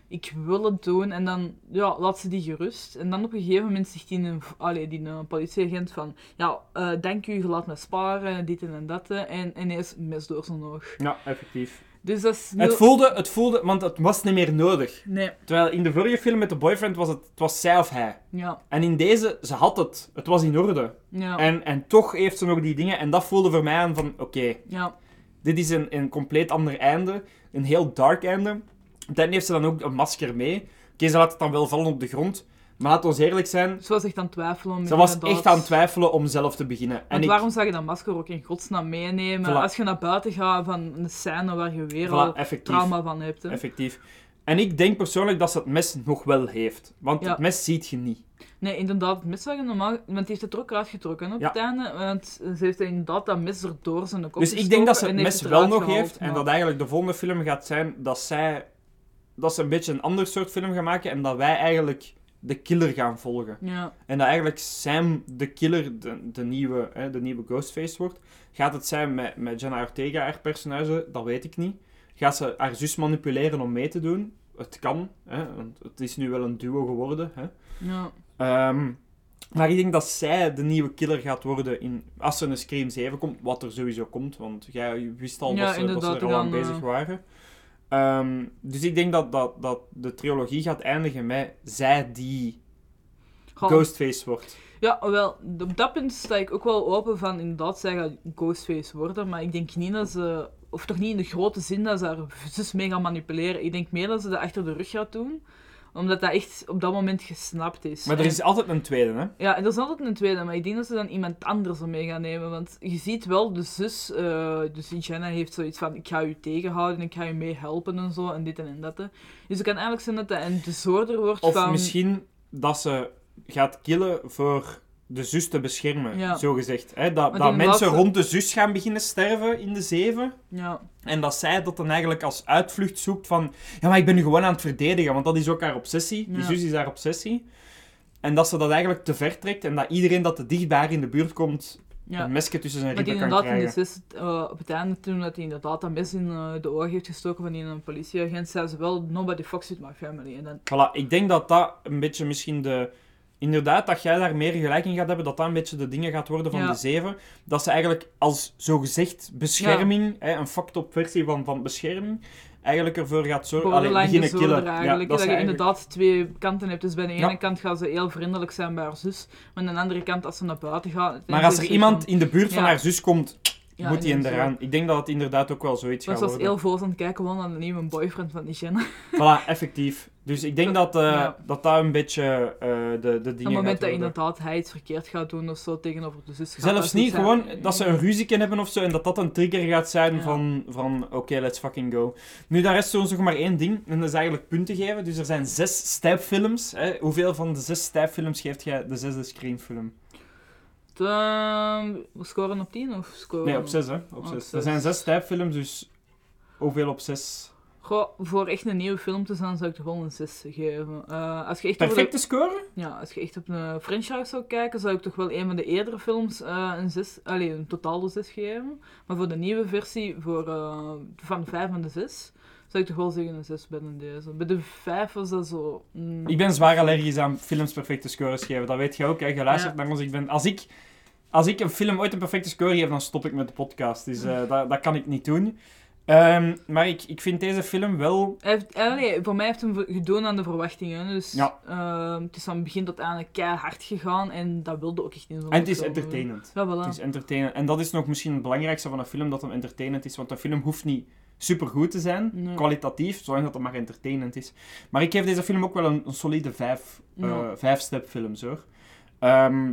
ik wil het doen en dan ja, laat ze die gerust. En dan op een gegeven moment zegt die, een, allee, die een politieagent van ja, eh dank u, je laat me sparen, dit en dat. En ineens een mes door zijn oog. Ja, effectief. Dus dat is Het voelde, het voelde, want het was niet meer nodig. Nee. Terwijl in de vorige film met de boyfriend was het, het was zij of hij. Ja. En in deze, ze had het. Het was in orde. Ja. En, en toch heeft ze nog die dingen. En dat voelde voor mij aan van, oké, Ja. dit is een, een compleet ander einde. Een heel dark einde. Dan heeft ze dan ook een masker mee. Oké, ze laat het dan wel vallen op de grond. Maar laat ons eerlijk zijn, Ze was echt aan het twijfelen. ze was inderdaad. echt aan het twijfelen om zelf te beginnen. En ik, waarom zou je dat masker ook in godsnaam meenemen Voilà. als je naar buiten gaat van een scène waar je weer Voilà, al effectief. trauma van hebt? Hè? Effectief. En ik denk persoonlijk dat ze het mes nog wel heeft. Want Ja. het mes ziet je niet. Nee, inderdaad, het mes zou je normaal... Want die heeft het er ook uitgetrokken op Ja. het einde. Want ze heeft inderdaad dat mes erdoor zijn kop Dus ik denk dat ze het mes het wel nog heeft. En maar- dat eigenlijk de volgende film gaat zijn dat zij... Dat ze een beetje een ander soort film gaan maken. En dat wij eigenlijk de killer gaan volgen. Ja. En dat eigenlijk Sam de killer, de, de, nieuwe, hè, de nieuwe Ghostface wordt. Gaat het zijn met, met Jenna Ortega, haar personage? Dat weet ik niet. Gaat ze haar zus manipuleren om mee te doen? Het kan. Hè, want het is nu wel een duo geworden. Hè. Ja. Ehm, maar ik denk dat zij de nieuwe killer gaat worden in, als er een Scream 7 komt, wat er sowieso komt, want jij wist al Ja, dat, ze, dat ze er al aan bezig waren. Ehm, dus ik denk dat, dat, dat de trilogie gaat eindigen met zij die. Ghostface wordt. Ja, wel, op dat punt sta ik ook wel open van inderdaad, zij gaat Ghostface worden, maar ik denk niet dat ze, of toch niet in de grote zin dat ze haar zus mee gaan manipuleren. Ik denk meer dat ze dat achter de rug gaat doen, omdat dat echt op dat moment gesnapt is. Maar er En- is altijd een tweede, hè? Ja, en er is altijd een tweede, maar ik denk dat ze dan iemand anders er mee gaan nemen. Want je ziet wel, de zus, eh dus Jenna heeft zoiets van: ik ga u tegenhouden, ik ga u mee helpen en zo, en dit en dat. hè. Dus het kan eigenlijk zijn dat dat een disorder wordt Of van. misschien dat ze gaat killen voor de zus te beschermen, Ja. zo gezegd. Hè? Dat, dat mensen laatste- rond de zus gaan beginnen sterven in de zeven. Ja. En dat zij dat dan eigenlijk als uitvlucht zoekt van... Ja, maar ik ben nu gewoon aan het verdedigen, want dat is ook haar obsessie. Die Ja. zus is haar obsessie. En dat ze dat eigenlijk te ver trekt en dat iedereen dat te dicht bij haar in de buurt komt... Een mesje tussen zijn ribben kan inderdaad, in de krijgen. zus, eh, op het einde, toen dat hij inderdaad dat mes in eh, de oog heeft gestoken van die een politieagent, zei ze wel: Nobody fucks with my family. En dan, Voilà, ik denk dat dat een beetje misschien de... Inderdaad, dat jij daar meer gelijk in gaat hebben, dat dat een beetje de dingen gaat worden van Ja. de zeven. Dat ze eigenlijk als zogezegd bescherming, hè, een fucked-up versie van, van bescherming, eigenlijk ervoor gaat zorgen... Allee, beginnen killen. eigenlijk. dat je eigenlijk- inderdaad twee kanten hebt. Dus bij de ene Ja. kant gaat ze heel vriendelijk zijn bij haar zus. Maar aan de andere kant, als ze naar buiten gaat... Maar als er iemand in de buurt van Ja. haar zus komt, Ja, moet hij in inderdaad. eraan. Ik denk dat het inderdaad ook wel zoiets gaat ze was worden. heel voos aan het kijken gewoon naar de nieuwe boyfriend van die Jenna. Voilà, effectief. Dus ik denk dat eh, Ja. dat, dat een beetje eh, de, de dingen Op het moment dat inderdaad hij iets verkeerd gaat doen of zo tegenover de zus. Zelfs niet, zijn. gewoon dat ze een ruzie hebben of zo en dat dat een trigger gaat zijn Ja. van, van oké, let's fucking go. Nu, daar rest ons nog maar één ding en dat is eigenlijk punten geven. Dus er zijn zes stijpfilms. Hè. Hoeveel van de zes stijpfilms geeft jij de zesde screenfilm? We scoren op 10 of scoren Nee, op zes, hè. Op Op zes. Er zijn zes stijpfilms, dus hoeveel op zes? Goh, voor echt een nieuwe film te zijn zou ik toch wel een 6 geven. Eh, als je echt de- Perfecte score? Ja, als je echt op een franchise zou kijken, zou ik toch wel een van de eerdere films eh, een 6, allee, een totale 6 geven. Maar voor de nieuwe versie, voor, eh, van de 5 en de 6, zou ik toch wel zeggen een 6 bij een deze. Bij de 5 was dat zo... mm, Ik ben zwaar allergisch aan films perfecte scores geven. Dat weet je ook, hè. Je luistert Ja. naar ons. Ik ben, als, ik, als ik een film ooit een perfecte score geef, dan stop ik met de podcast. Dus dat, dat kan ik niet doen. Ehm, maar ik, ik vind deze film wel... Hij heeft, allee, voor mij heeft hem gedaan aan de verwachtingen. Dus Ja. eh, het is van begin tot einde keihard gegaan en dat wilde ook echt in zo'n En het is film. entertainend. Ja, voilà. Het is entertainend. En dat is nog misschien het belangrijkste van een film, dat hem entertainend is. Want een film hoeft niet supergoed te zijn, Nee. kwalitatief, zolang dat het maar entertainend is. Maar ik geef deze film ook wel een, een solide vijf, eh Ja. vijf-step films, hoor. Ehm,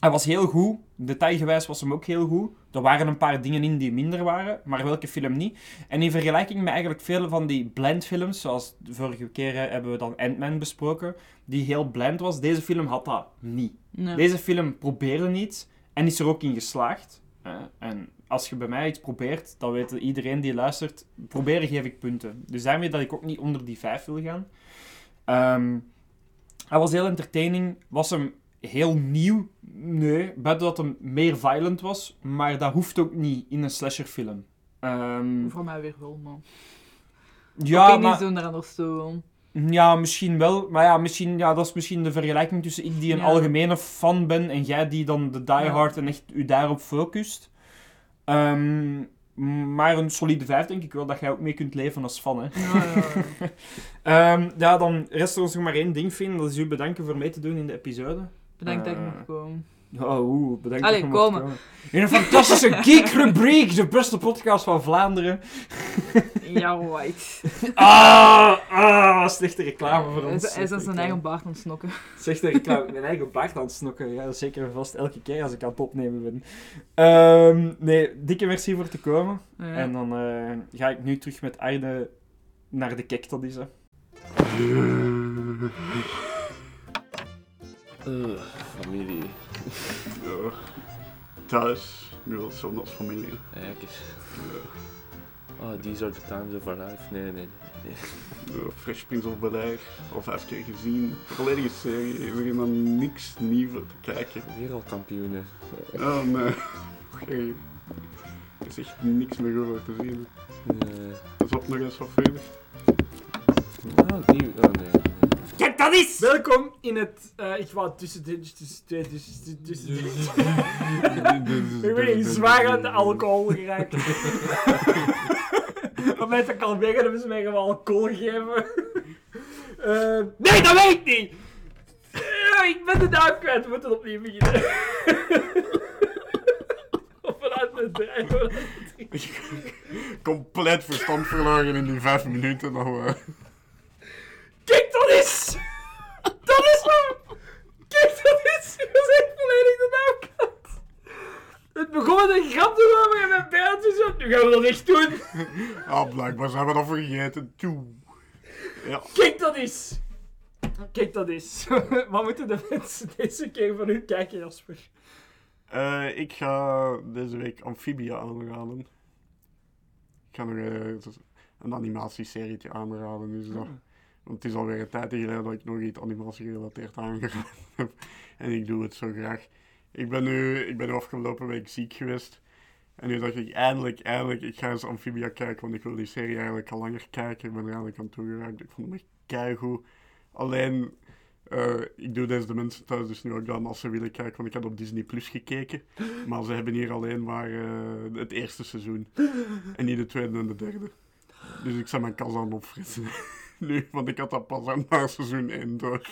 hij was heel goed. Detailgewijs was hem ook heel goed. Er waren een paar dingen in die minder waren, maar welke film niet. En in vergelijking met eigenlijk veel van die blend-films, zoals de vorige keer hebben we dan Ant-Man besproken, die heel blend was, deze film had dat niet. Nee. Deze film probeerde niets en is er ook in geslaagd. En als je bij mij iets probeert, dan weet iedereen die luistert, proberen geef ik punten. Dus daarmee dat ik ook niet onder die vijf wil gaan. Ehm, hij was heel entertaining. Was hem heel nieuw? Nee, buiten dat hem meer violent was. Maar dat hoeft ook niet in een slasherfilm. Ehm, Voor mij weer wel, man. ja, Opinies maar... doen er anders toe. Ja, misschien wel. Maar ja, misschien, ja, dat is misschien de vergelijking tussen ik die een Ja. algemene fan ben en jij die dan de diehard en echt u daarop focust. Ehm, maar een solide 5 denk ik wel dat jij ook mee kunt leven als fan. Hè? Ja, ja, ja. Ja, dan rest er ons nog maar één ding, Finn. Dat is u bedanken voor mee te doen in de episode. Bedankt dat ik Eh, mag komen. Oh, oeh, bedankt Allee, dat je mocht komen. In een fantastische geek-rubriek, de beste podcast van Vlaanderen. Ja, white. Ah, ah, slechte reclame voor ons. is- Hij is aan Slechte zijn reclame. eigen baard aan het snokken. Ik nou mijn eigen baard aan het snokken. Ja, zeker vast elke keer als ik aan het opnemen ben. Ehm, nee, dikke merci voor te komen. Ja. En dan eh, ga ik nu terug met Arne naar de kek dat is. Hè. Uh, familie. Ja. Thuis, nu wel zo'n als familie. Kijk eens. Oh, these are the times of our life. Nee, nee, nee. Ja, Fresh Prince of Bel-Air, al vijf keer gezien. Volledige serie, er is niks nieuws te kijken. Wereldkampioenen. Oh nee. Hey. Er is echt niks meer over te zien. Nee. Is op nog eens wat verder. Oh, die... Oh, nee. Kijk, dat is! Welkom in het... eh, ik wou tussen de... Tussen de... Tussen de... Tussen. Ik ben zwaar aan de alcohol geraakt. Op het moment dat ik al weg heb, hebben ze mij gewoon alcohol gegeven. Eh, nee, dat weet ik niet! Eh, ik ben de naam kwijt, we moeten opnieuw beginnen. Vanuit de drijven. Compleet verstand verloren in die vijf minuten. Nou, eh. Kijk, dat is! Dat is hem! Kijk, dat is! Ik was echt volledig de. Het begon met een grap te maken en mijn pijltjes op. Nu gaan we dat echt doen. Ah, blijkbaar zijn we dat vergeten. Toe. Ja. Kijk, dat is! Kijk, dat is. Wat moeten de mensen deze keer van u kijken, Jasper? Eh, ik ga deze week Amphibia aanraden. Ik ga nog eh, een animatieserietje aanraden. Dus dat, want het is alweer een tijd geleden dat ik nog iets animatiegerelateerd aangeraden heb. En ik doe het zo graag. Ik ben nu, ik ben afgelopen week ziek geweest. En nu dacht ik eindelijk, eindelijk, ik ga eens Amphibia kijken. Want ik wil die serie eigenlijk al langer kijken. Ik ben er eigenlijk aan toegeraakt. Ik vond hem echt keigoed. Alleen, eh, ik doe deze de mensen thuis dus nu ook dan als ze willen kijken, want ik had op Disney Plus gekeken. Maar ze hebben hier alleen maar eh, het eerste seizoen. En niet de tweede en de derde. Dus ik zet mijn kans aan opfrissen. nu, want ik had dat pas aan na seizoen 1 door.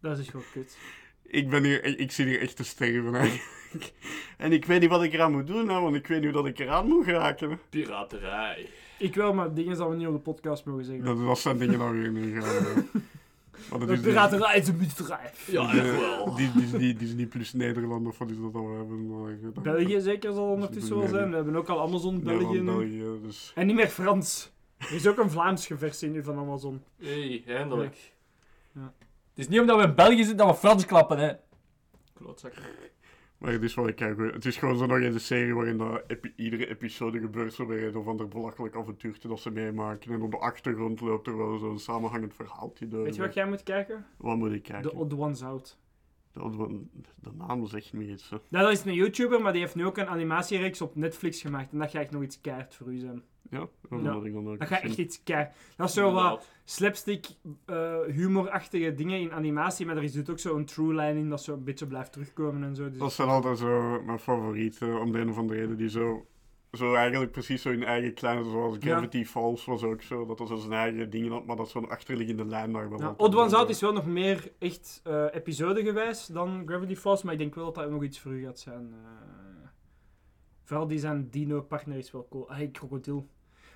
Dat is gewoon kut. Ik, ben hier, ik, ik zit hier echt te sterven eigenlijk. En ik weet niet wat ik eraan moet doen, hè, want ik weet niet hoe dat ik eraan moet geraken. hè. Piraterij. Ik wil, maar dingen dat we niet op de podcast mogen zeggen. Dat, dat zijn dingen dat weer niet gaan. dat De is piraterij is een bedrijf. Ja, die, echt wel. Die, die, die, die is niet plus Nederland of wat is dat we hebben. eh, België zeker zal ondertussen wel zijn. We hebben ook al Amazon nu. België, dus... En niet meer Frans. Er is ook een Vlaamse versie nu van Amazon. Hey, eindelijk. Ja. Het is niet omdat we in België zitten dat we Frans klappen, hè. Klootzakken. Maar het is wel kijk, Het is gewoon zo nog eens een serie waarin dat epi- iedere episode gebeurt zo bij een of ander belachelijk avontuurtje dat ze meemaken. En op de achtergrond loopt er wel zo'n samenhangend verhaaltje door. Weet je wat jij moet kijken? Wat moet ik kijken? The Odd Ones Out. De, de, de naam zegt me iets. hè. Nou, dat is een YouTuber, maar die heeft nu ook een animatiereeks op Netflix gemaakt. En dat ga ik nog iets keihard voor u zijn. Ja, dat Ja. moet ik dan ook Dat gaat echt iets keihard. Dat is zo wat slapstick, eh, humorachtige dingen in animatie, maar er is dus ook zo'n true line in dat zo een beetje blijft terugkomen en zo. Dus Dat zijn altijd zo mijn favorieten, om de een of andere reden. Die zo, zo eigenlijk precies zo in eigen kleine, zoals Ja. Gravity Falls was ook zo. Dat dat zo zijn eigen dingen had, maar dat zo'n achterliggende lijn daar wel Ja, Odd Ones Out is wel nog meer echt eh episodegewijs dan Gravity Falls, maar ik denk wel dat dat nog iets voor u gaat zijn. eh. vooral die zijn dino-partner is wel cool. Hey, krokodil.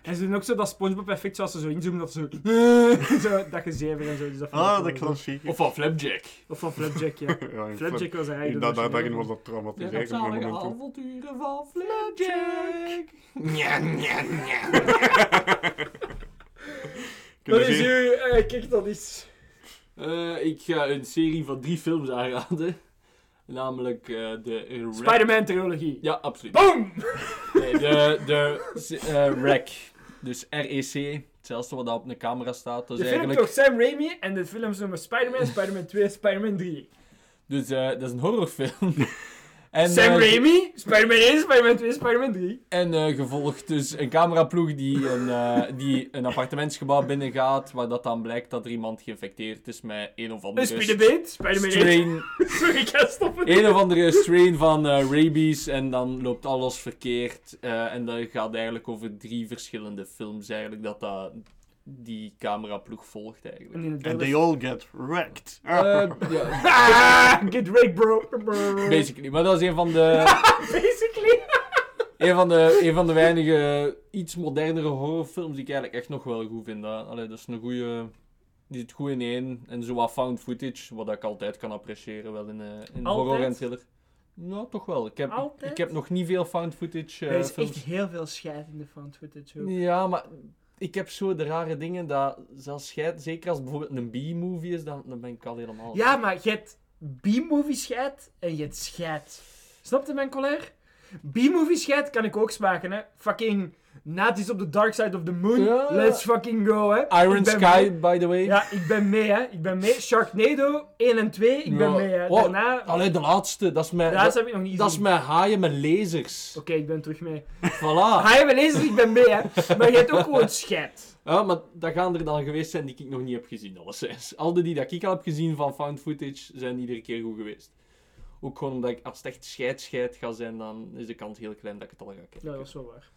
En ze doen ook zo dat SpongeBob effect zoals ze zo inzoomen, dat ze zo, zo dat gezever en zo. Dus dat Ah, zo. klassieke. Of van Flapjack. Of van Flapjack, ja. Ja, Flapjack was eigenlijk in de dat, dat, daarin was dat De traumatiserend. rampzalige momenten. avonturen van Flapjack. Nja, nja, nja. Dat is u, eh, kijk dat is. Eh, ik ga een serie van drie films aanraden. Namelijk eh, de... Rec- Spider-Man trilogie. Ja, absoluut. Boom! Nee, de de eh, Rec. Dus REC. Hetzelfde wat daar op een camera staat. Dat De is film eigenlijk... toch Sam Raimi en de films noemen Spider-Man, Spider-Man 2, Spider-Man 3. Dus eh, dat is een horrorfilm. en, Sam eh, Raimi, Spider-Man 1, Spider-Man 2, Spider-Man 3. En eh, gevolgd dus een cameraploeg die een, eh, die een appartementsgebouw binnengaat, waar dat dan blijkt dat er iemand geïnfecteerd is met een of Een andere Spider-Man, Spider-Man 1. strain, Sorry, ik ga stoppen. een of andere strain van rabies en dan loopt alles verkeerd. en dat gaat eigenlijk over drie verschillende films eigenlijk dat dat die cameraploeg volgt eigenlijk. En And they all get wrecked. Eh, ja, Ah, get wrecked, bro. basically. Maar dat is een van de... Basically. Een van, de, een van de weinige iets modernere horrorfilms die ik eigenlijk echt nog wel goed vind. Dat, allee, dat is een goede. Die zit goed in één. En zo wat found footage, wat ik altijd kan appreciëren wel in, eh in horror en thriller. Nou, toch wel. Ik heb, Altijd? ik heb nog niet veel found footage eh, er is films. echt heel veel scheid in de found footage. ook. Ja, maar ik heb zo de rare dingen dat zelfs scheid, zeker als het bijvoorbeeld een B-movie is, dan, dan ben ik al helemaal. Ja, maar je hebt B-movie scheid en je hebt scheid. Snap je mijn collega? B-movie scheid kan ik ook smaken, hè. Fucking Nazis op the dark side of the moon. Ja. Let's fucking go, hè. Iron Sky, mee. by the way. Ja, ik ben mee, hè. Ik ben mee. Sharknado 1 en 2, ik ben mee, hè. Oh, Daarna... Allee, de laatste, dat is met, De laatste dat, heb ik nog niet dat is met haaien met lasers. Oké, ik ben terug mee. Voilà. Je wel eens, ik ben mee, hè. Maar je hebt ook gewoon scheid. Ja, maar dat gaan er dan geweest zijn die ik nog niet heb gezien, alleszins. Al die dat ik al heb gezien van found footage zijn iedere keer goed geweest. Ook gewoon omdat ik, als het echt scheid scheid ga zijn, dan is de kans heel klein dat ik het al ga kijken. Ja, dat is wel waar.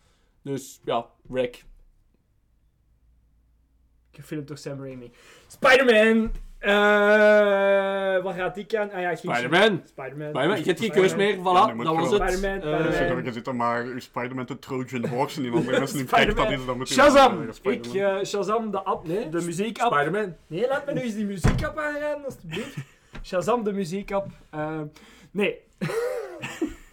Dus ja, Wreck. Gefilmd door Sam Raimi. Spider-Man! Eh, waar gaat die aan? Ah ja, ik ging- Spider-Man! Spider-Man. Spider-Man, je hebt geen keus meer, voilà, Ja, nu moet dat was het. Spider-Man, Eh, Spider-Man. Zeg, je zit maar uw Spider-Man te Trojan Horse en in andere mensen niet kijkt dat Spider-Man. is, dan moet je Shazam! Ik, Spider-Man. eh, Shazam, de app, Nee, de muziekapp. Spider-Man. Nee, laat me nu eens die muziekapp aanraden, alstublieft. Shazam, de muziekapp. Eh, nee.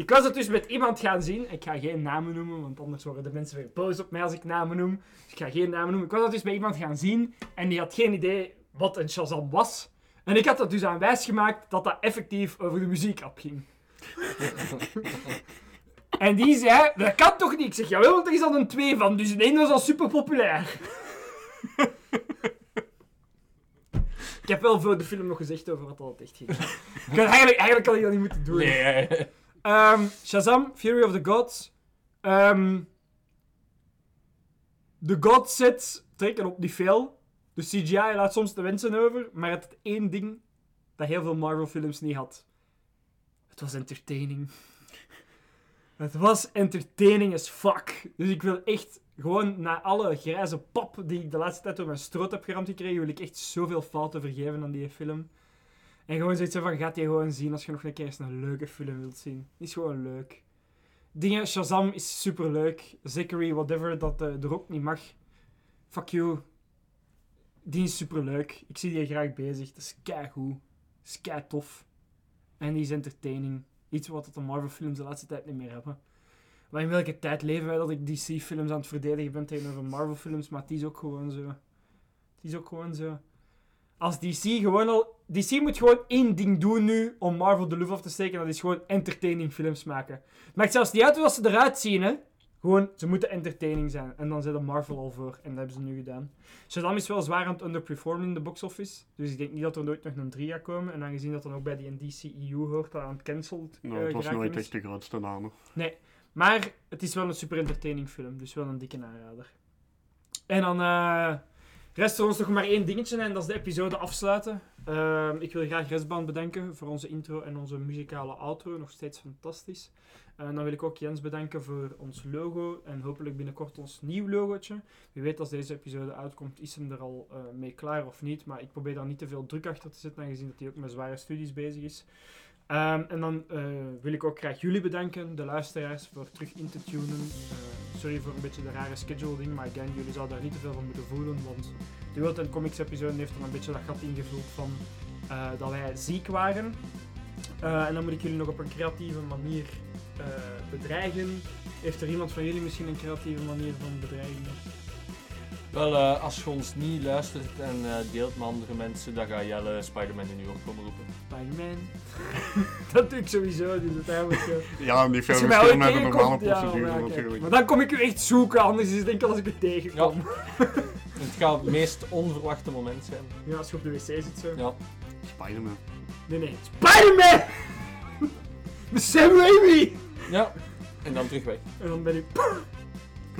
ik was het dus met iemand gaan zien. Ik ga geen namen noemen, want anders worden de mensen weer boos op mij als ik namen noem. Dus ik ga geen namen noemen. Ik was dat dus bij iemand gaan zien en die had geen idee wat een Shazam was. En ik had dat dus aan wijs gemaakt dat dat effectief over de muziekapp ging. en die zei, dat kan toch niet? Ik zeg, jawel, want er is al een 2 van, dus de ene was al super populair. Ik heb wel voor de film nog gezegd over wat dat echt ging. ik had eigenlijk, eigenlijk had ik dat niet moeten doen. Nee. Ehm, Shazam, Fury of the Gods. Ehm, de God sets trekken op niet veel. De CGI laat soms de wensen over, maar het één ding dat heel veel Marvel films niet had. Het was entertaining. Het was entertaining as fuck. Dus ik wil echt Gewoon na alle grijze pap die ik de laatste tijd door mijn stroot heb geramd gekregen, wil ik echt zoveel fouten vergeven aan die film. En gewoon zoiets van, gaat die gewoon zien als je nog een keer eens een leuke film wilt zien. Die is gewoon leuk. Dingen, Shazam is super leuk. Zachary, whatever, dat eh, er ook niet mag. Fuck you. Die is super leuk. Ik zie die graag bezig. Dat is keigoed. Dat is kei tof. En die is entertaining. Iets wat de Marvel films de laatste tijd niet meer hebben. Maar in welke tijd leven wij dat ik DC films aan het verdedigen ben tegenover Marvel films, maar het is ook gewoon zo. Het is ook gewoon zo. Als DC gewoon al... DC moet gewoon één ding doen nu om Marvel de lucht af te steken. Dat is gewoon entertaining films maken. Het maakt zelfs niet uit hoe ze eruit zien, hè. Gewoon, ze moeten entertaining zijn. En dan zit er Marvel al voor. En dat hebben ze nu gedaan. Shazam is wel zwaar aan het underperformen in de box office. Dus ik denk niet dat er nooit nog een 3 gaat komen. En aangezien dat dan ook bij die DCEU hoort, dat aan het cancelled Nou, eh, het was nooit echt de grootste naam. Nee, maar het is wel een super entertaining film, dus wel een dikke aanrader. En dan eh rest er ons nog maar één dingetje en dat is de episode afsluiten. Ehm, ik wil graag Restband bedanken voor onze intro en onze muzikale outro, nog steeds fantastisch. En dan wil ik ook Jens bedanken voor ons logo en hopelijk binnenkort ons nieuw logootje. Wie weet als deze episode uitkomt, is hem er al eh, mee klaar of niet, maar ik probeer daar niet te veel druk achter te zetten, aangezien dat hij ook met zware studies bezig is. Ehm, en dan eh, wil ik ook graag jullie bedanken, de luisteraars, voor terug in te tunen. Eh, sorry voor een beetje de rare schedule ding, maar again, jullie zouden daar niet te veel van moeten voelen, want de World and Comics episode heeft dan een beetje dat gat ingevuld van eh, dat wij ziek waren. En dan moet ik jullie nog op een creatieve manier bedreigen. Heeft er iemand van jullie misschien een creatieve manier van bedreigen? Wel, eh, als je ons niet luistert en eh, deelt met andere mensen, dan ga Jelle Spider-Man in uw op komen roepen. Spider-Man. dat doe ik sowieso, dus uiteindelijk... eh, Ja, niet veel verschil met de normale ja, procedure ja, natuurlijk. Maar dan kom ik u echt zoeken, anders is het enkel als ik u tegenkom. Het gaat het meest onverwachte moment zijn. Ja, als je op de wc zit zo. Ja. Spider-Man. Nee, nee. Spider-Man! Sam Raimi! Ja. En dan terug weg. En dan ben ik...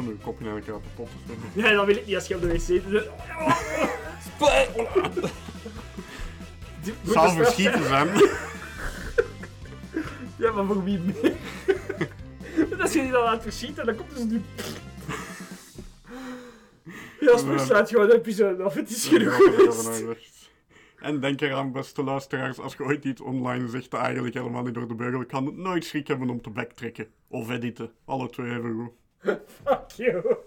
Kan mijn kopje naar dan wil ik niet als je op de wc zit. zal verschieten zijn. Ja, maar voor wie meer? Want als je die dan laat verschieten, dan komt dus nu... Ja, als sluit gewoon de episode af. Het is genoeg geweest. En denk eraan, beste luisteraars, als je ooit iets online zegt dat eigenlijk helemaal niet door de beugel kan, het nooit schrik hebben om te backtracken. Of editen. Alle twee even goed. Fuck you.